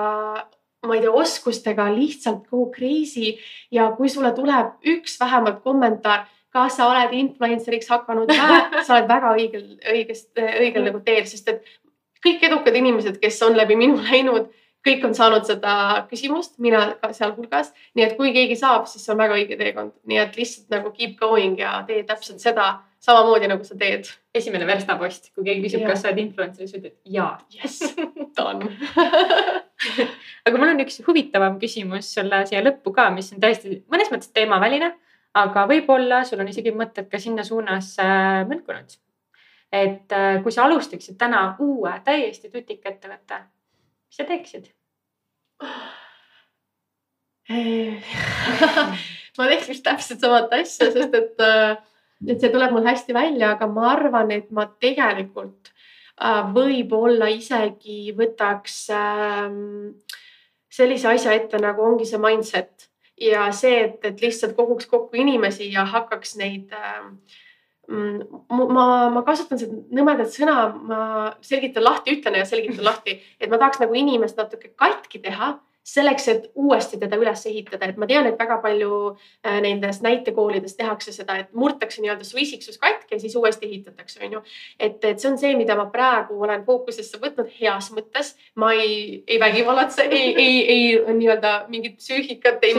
ma ei tea, oskustega lihtsalt go crazy. Ja kui sulle tuleb üks vähemalt kommentaar kas sa oled influencer'iks hakanud sa oled väga õigel, õigest, õigel nagu teel, sest et kõik edukad inimesed, kes on läbi minu läinud, kõik on saanud seda küsimust, mina ka sealhulgas. nii et kui keegi saab, siis see on väga õige teekond, nii et lihtsalt nagu keep going ja tee täpselt seda samamoodi nagu sa teed. esimene verstapost, kui keegi küsib, kas sa oled influencer, siis ütled jaa. jess, done aga mul on üks huvitavam küsimus sulle siia lõppu ka, mis on täiesti mõnes mõttes teemaväline aga võib-olla sul on isegi mõtted ka sinna suunas äh, mõnkunud. Et äh, kui sa alustaksid täna uue täiesti tutika ettevõtte, mis sa teeksid? Ma teeks vist täpselt samat asja, sest et, et see tuleb mul hästi välja, aga ma arvan, et ma tegelikult võib-olla isegi võtaks ähm, sellise asja ette, nagu ongi see mindset. Ja see, et, et lihtsalt koguks kokku inimesi ja hakkaks neid äh, ma, ma kasutan seda nõmedat sõna, ma selgitan lahti, ütlen ja selgitan lahti, et ma tahaks nagu inimest natuke katki teha selleks, et uuesti teda üles ehitada, et ma tean, et väga palju äh, nendes näitekoolides tehakse seda, et murtakse nii-öelda su isiksus katki ja siis uuesti ehitatakse, on ju. et, et see on see, mida ma praegu olen fookusesse võtnud heas mõttes. ma ei, ei vägivallatse, ei, ei, ei nii-öelda mingit psüühikat, ei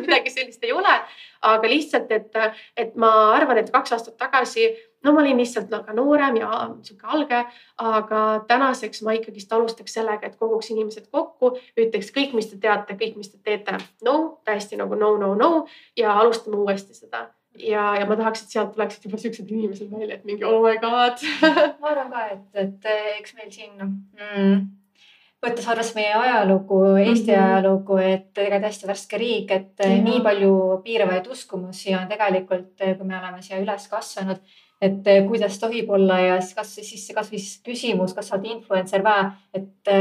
midagi sellist ei ole aga lihtsalt, et, et ma arvan, et kaks aastat tagasi, no ma olin lihtsalt väga noorem ja sihuke alge, aga tänaseks ma ikkagist alustaks sellega, et koguks inimesed kokku, ütleks kõik, mis te teate, kõik, mis te teete. no täiesti nagu no, no, no ja alustame uuesti seda ja, ja ma tahaks, et sealt tuleksid juba siuksed inimesed välja, et mingi oh my god ma arvan ka, et, et eks meil siin mm, võttes arvesse meie ajalugu, Eesti mm -hmm. ajalugu, et tegelikult hästi värske riik, et ja. nii palju piiravaid uskumusi on tegelikult, kui me oleme siia üles kasvanud, et kuidas tohib olla ja siis kasvõi siis kasvõi siis küsimus, kas sa oled influencer vä, et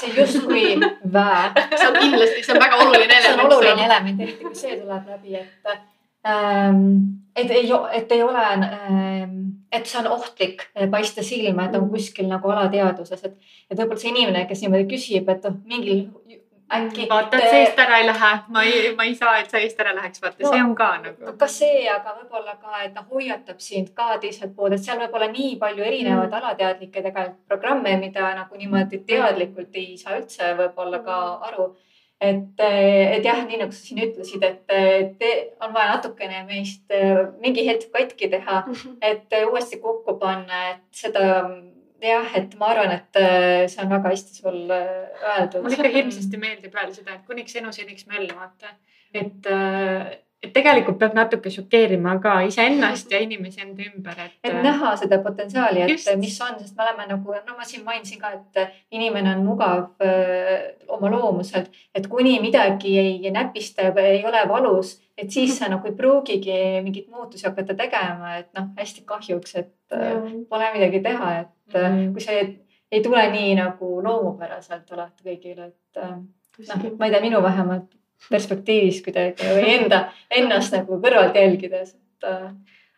see justkui vä. see on kindlasti, see on väga oluline element. see on oluline element, eriti kui see tuleb läbi, et et ei, et ei ole ähm, et see on ohtlik eh, paista silma, et on mm. kuskil nagu alateadvuses, et, et võib-olla see inimene, kes niimoodi küsib, et noh, mingil äkki. vaata, et sa eest ära ei lähe, ma ei, ma ei saa, et sa eest ära läheks, vaata no, see on ka nagu. ka see, aga võib-olla ka, et ta hoiatab sind ka teiselt poolt, et seal võib olla nii palju erinevaid mm. alateadlikke tegelikult programme, mida nagu niimoodi teadlikult ei saa üldse võib-olla ka aru et, et jah, nii nagu sa siin ütlesid, et te, on vaja natukene meist mingi hetk katki teha, et uuesti kokku panna, et seda jah, et ma arvan, et see on väga hästi sul öeldud. mulle ikka hirmsasti meeldib öelda seda, et kuniks enu seniks möll, vaata. et et tegelikult peab natuke šokeerima ka iseennast ja inimesi enda ümber, et. et näha seda potentsiaali, et just. mis on, sest me oleme nagu, no ma siin mainisin ka, et inimene on mugav öö, oma loomuselt, et kuni midagi ei näpista või ei ole valus, et siis sa nagu ei pruugigi mingeid muutusi hakata tegema, et noh, hästi kahjuks, et ja. pole midagi teha, et mm. kui see ei tule nii nagu loomupäraselt alati kõigile, et noh, ma ei tea, minu vähemalt perspektiivis kuidagi või enda, ennast nagu kõrvalt jälgides, et. Äh,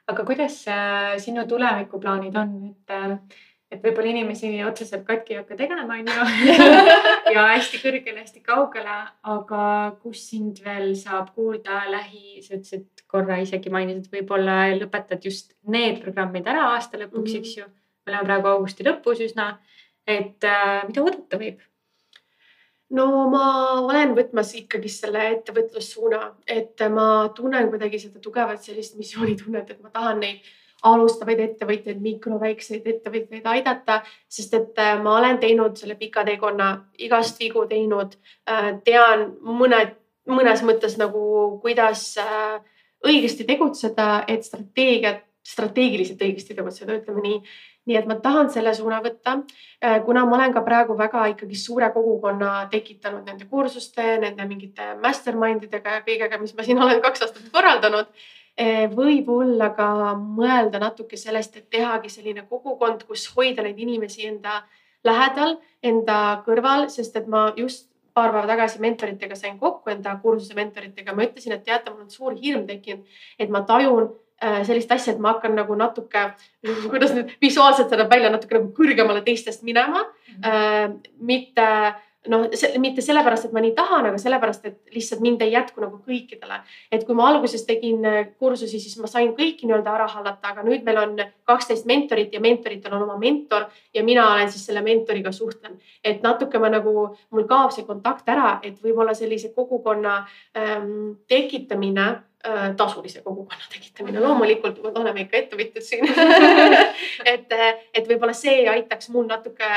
aga kuidas äh, sinu tulevikuplaanid on, et, äh, et võib-olla inimesi otseselt katki ei hakka tegema, onju ja hästi kõrgele, hästi kaugele, aga kus sind veel saab kuulda lähi, sa ütlesid korra isegi mainisid, võib-olla lõpetad just need programmid ära aasta lõpuks mm, -hmm. eks ju. me oleme praegu augusti lõpus üsna, et äh, mida oodata võib no ma olen võtmas ikkagi selle ettevõtlussuuna, et ma tunnen kuidagi seda tugevat sellist missioonitunnet, et ma tahan neid alustavaid ettevõtjaid, mikro, väikseid ettevõtjaid aidata, sest et äh, ma olen teinud selle pika teekonna, igast vigu teinud. Äh, tean mõned, mõnes mõttes nagu, kuidas äh, õigesti tegutseda, et strateegiat, strateegiliselt õigesti tegutseda, ütleme nii nii et ma tahan selle suuna võtta, äh, kuna ma olen ka praegu väga ikkagi suure kogukonna tekitanud nende kursuste, nende mingite mastermind idega ja kõigega, mis ma siin olen kaks aastat korraldanud. Äh, võib-olla ka mõelda natuke sellest, et tehagi selline kogukond, kus hoida neid inimesi enda lähedal, enda kõrval, sest et ma just paar päeva tagasi mentoritega sain kokku enda kursuse mentoritega, ma ütlesin, et teate, mul on suur hirm tekkinud, et ma tajun sellist asja, et ma hakkan nagu natuke, kuidas nüüd visuaalselt see näeb välja, natuke nagu kõrgemale teistest minema mm. -hmm. mitte noh, mitte sellepärast, et ma nii tahan, aga sellepärast, et lihtsalt mind ei jätku nagu kõikidele. et kui ma alguses tegin äh, kursusi, siis ma sain kõiki nii-öelda ära hallata, aga nüüd meil on kaksteist mentorit ja mentoritel on oma mentor ja mina olen siis selle mentoriga suhtlen. et natuke ma nagu, mul kaob see kontakt ära, et võib-olla sellise kogukonna ähm, tekitamine Äh, tasulise kogukonna tekitamine, loomulikult me oleme ikka ettevõtjad siin et, et võib-olla see aitaks mul natuke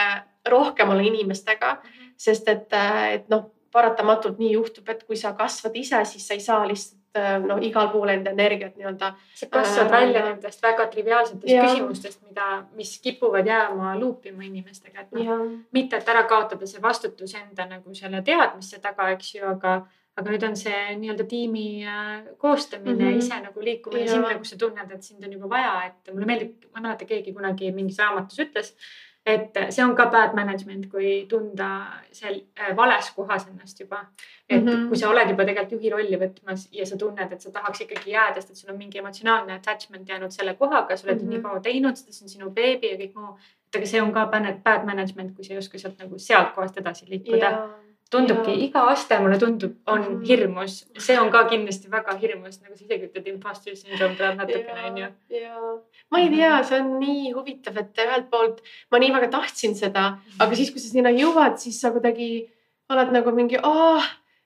rohkem olla inimestega, sest et, et noh, paratamatult nii juhtub, et kui sa kasvad ise, siis sa ei saa lihtsalt äh, noh, igal pool enda energiat nii-öelda. sa kasvad äh, välja nendest väga triviaalsetest ja. küsimustest, mida, mis kipuvad jääma luupima inimestega, et noh, mitte, et ära kaotada see vastutus enda nagu selle teadmiste taga, eks ju, aga aga nüüd on see nii-öelda tiimi äh, koostamine mm, -hmm. ise nagu liikumine ja. sinna, kus sa tunned, et sind on juba vaja, et mulle meeldib, ma ei mäleta, keegi kunagi mingis raamatus ütles, et see on ka bad management, kui tunda seal äh, vales kohas ennast juba. et mm -hmm. kui sa oled juba tegelikult juhi rolli võtmas ja sa tunned, et sa tahaks ikkagi jääda, sest et sul on mingi emotsionaalne attachment jäänud selle kohaga, sa oled mm -hmm. nii kaua teinud, see on sinu beebi ja kõik muu. et aga see on ka bad management, kui sa ei oska sealt nagu sealt kohast edasi liikuda tundubki, iga aste mulle tundub, on mm. hirmus, see on ka kindlasti väga hirmus, nagu sa isegi ütled, imposter syndrome tuleb natukene, onju. ja, ma ei tea, see on nii huvitav, et ühelt poolt ma nii väga tahtsin seda, aga siis, kui sa sinna jõuad, siis sa kuidagi oled nagu mingi,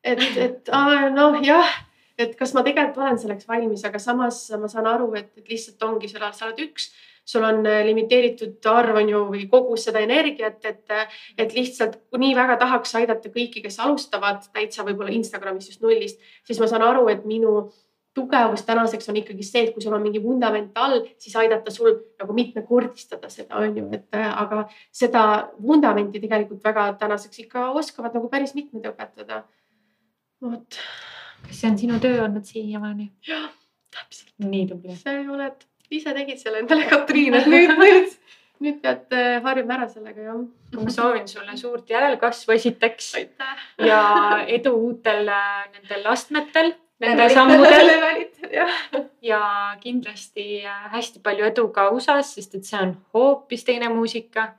et, et noh, jah et kas ma tegelikult olen selleks valmis, aga samas ma saan aru, et, et lihtsalt ongi seal, sa oled üks sul on äh, limiteeritud arv on ju või kogus seda energiat, et, äh, et lihtsalt nii väga tahaks aidata kõiki, kes alustavad täitsa võib-olla Instagramis just nullist, siis ma saan aru, et minu tugevus tänaseks on ikkagi see, et kui sul on mingi vundament all, siis aidata sul nagu mitmekordistada seda, on ju, et äh, aga seda vundamenti tegelikult väga tänaseks ikka oskavad nagu päris mitmed õpetada. vot. kas see on sinu töö olnud siiamaani? jah, täpselt. nii tubli. sa oled, ise tegid selle endale, Katriin, et nüüd, nüüd, nüüd pead äh, harjuma ära sellega, jah. ma soovin sulle suurt järelkasvu esiteks ja edu uutel äh, nendel astmetel nende sammudel. Ja kindlasti äh, hästi palju edu ka USA-s, sest et see on hoopis teine muusika.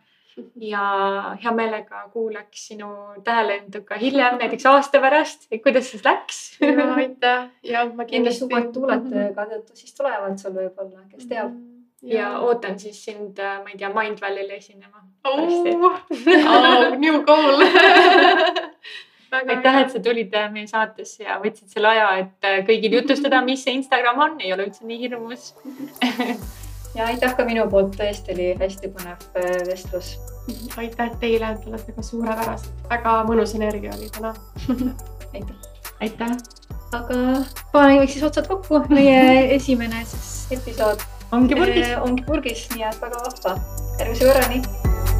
Ja hea meelega kuulaks sinu tähelendu ka hiljem, näiteks aasta pärast, et kuidas siis läks. ja aitäh ja ma kindlasti. uued tuuled siis tulevad sul võib-olla, kes teab. ja, ja ootan siis sind, äh, ma ei tea, Mindvalley'le esinema oh,. Oh, new goal aitäh, et sa tulid äh, meie saatesse ja võtsid selle aja, et äh, kõigil jutustada, mis see Instagram on, ei ole üldse nii hirmus ja aitäh ka minu poolt, tõesti oli hästi põnev äh, vestlus. aitäh teile, te olete ka suurepärased, väga mõnus energia oli täna aitäh. aitäh. aga paneme siis otsad kokku, meie esimene siis episood ongi purgis. ongi purgis, nii et väga vahva. järgmise korrani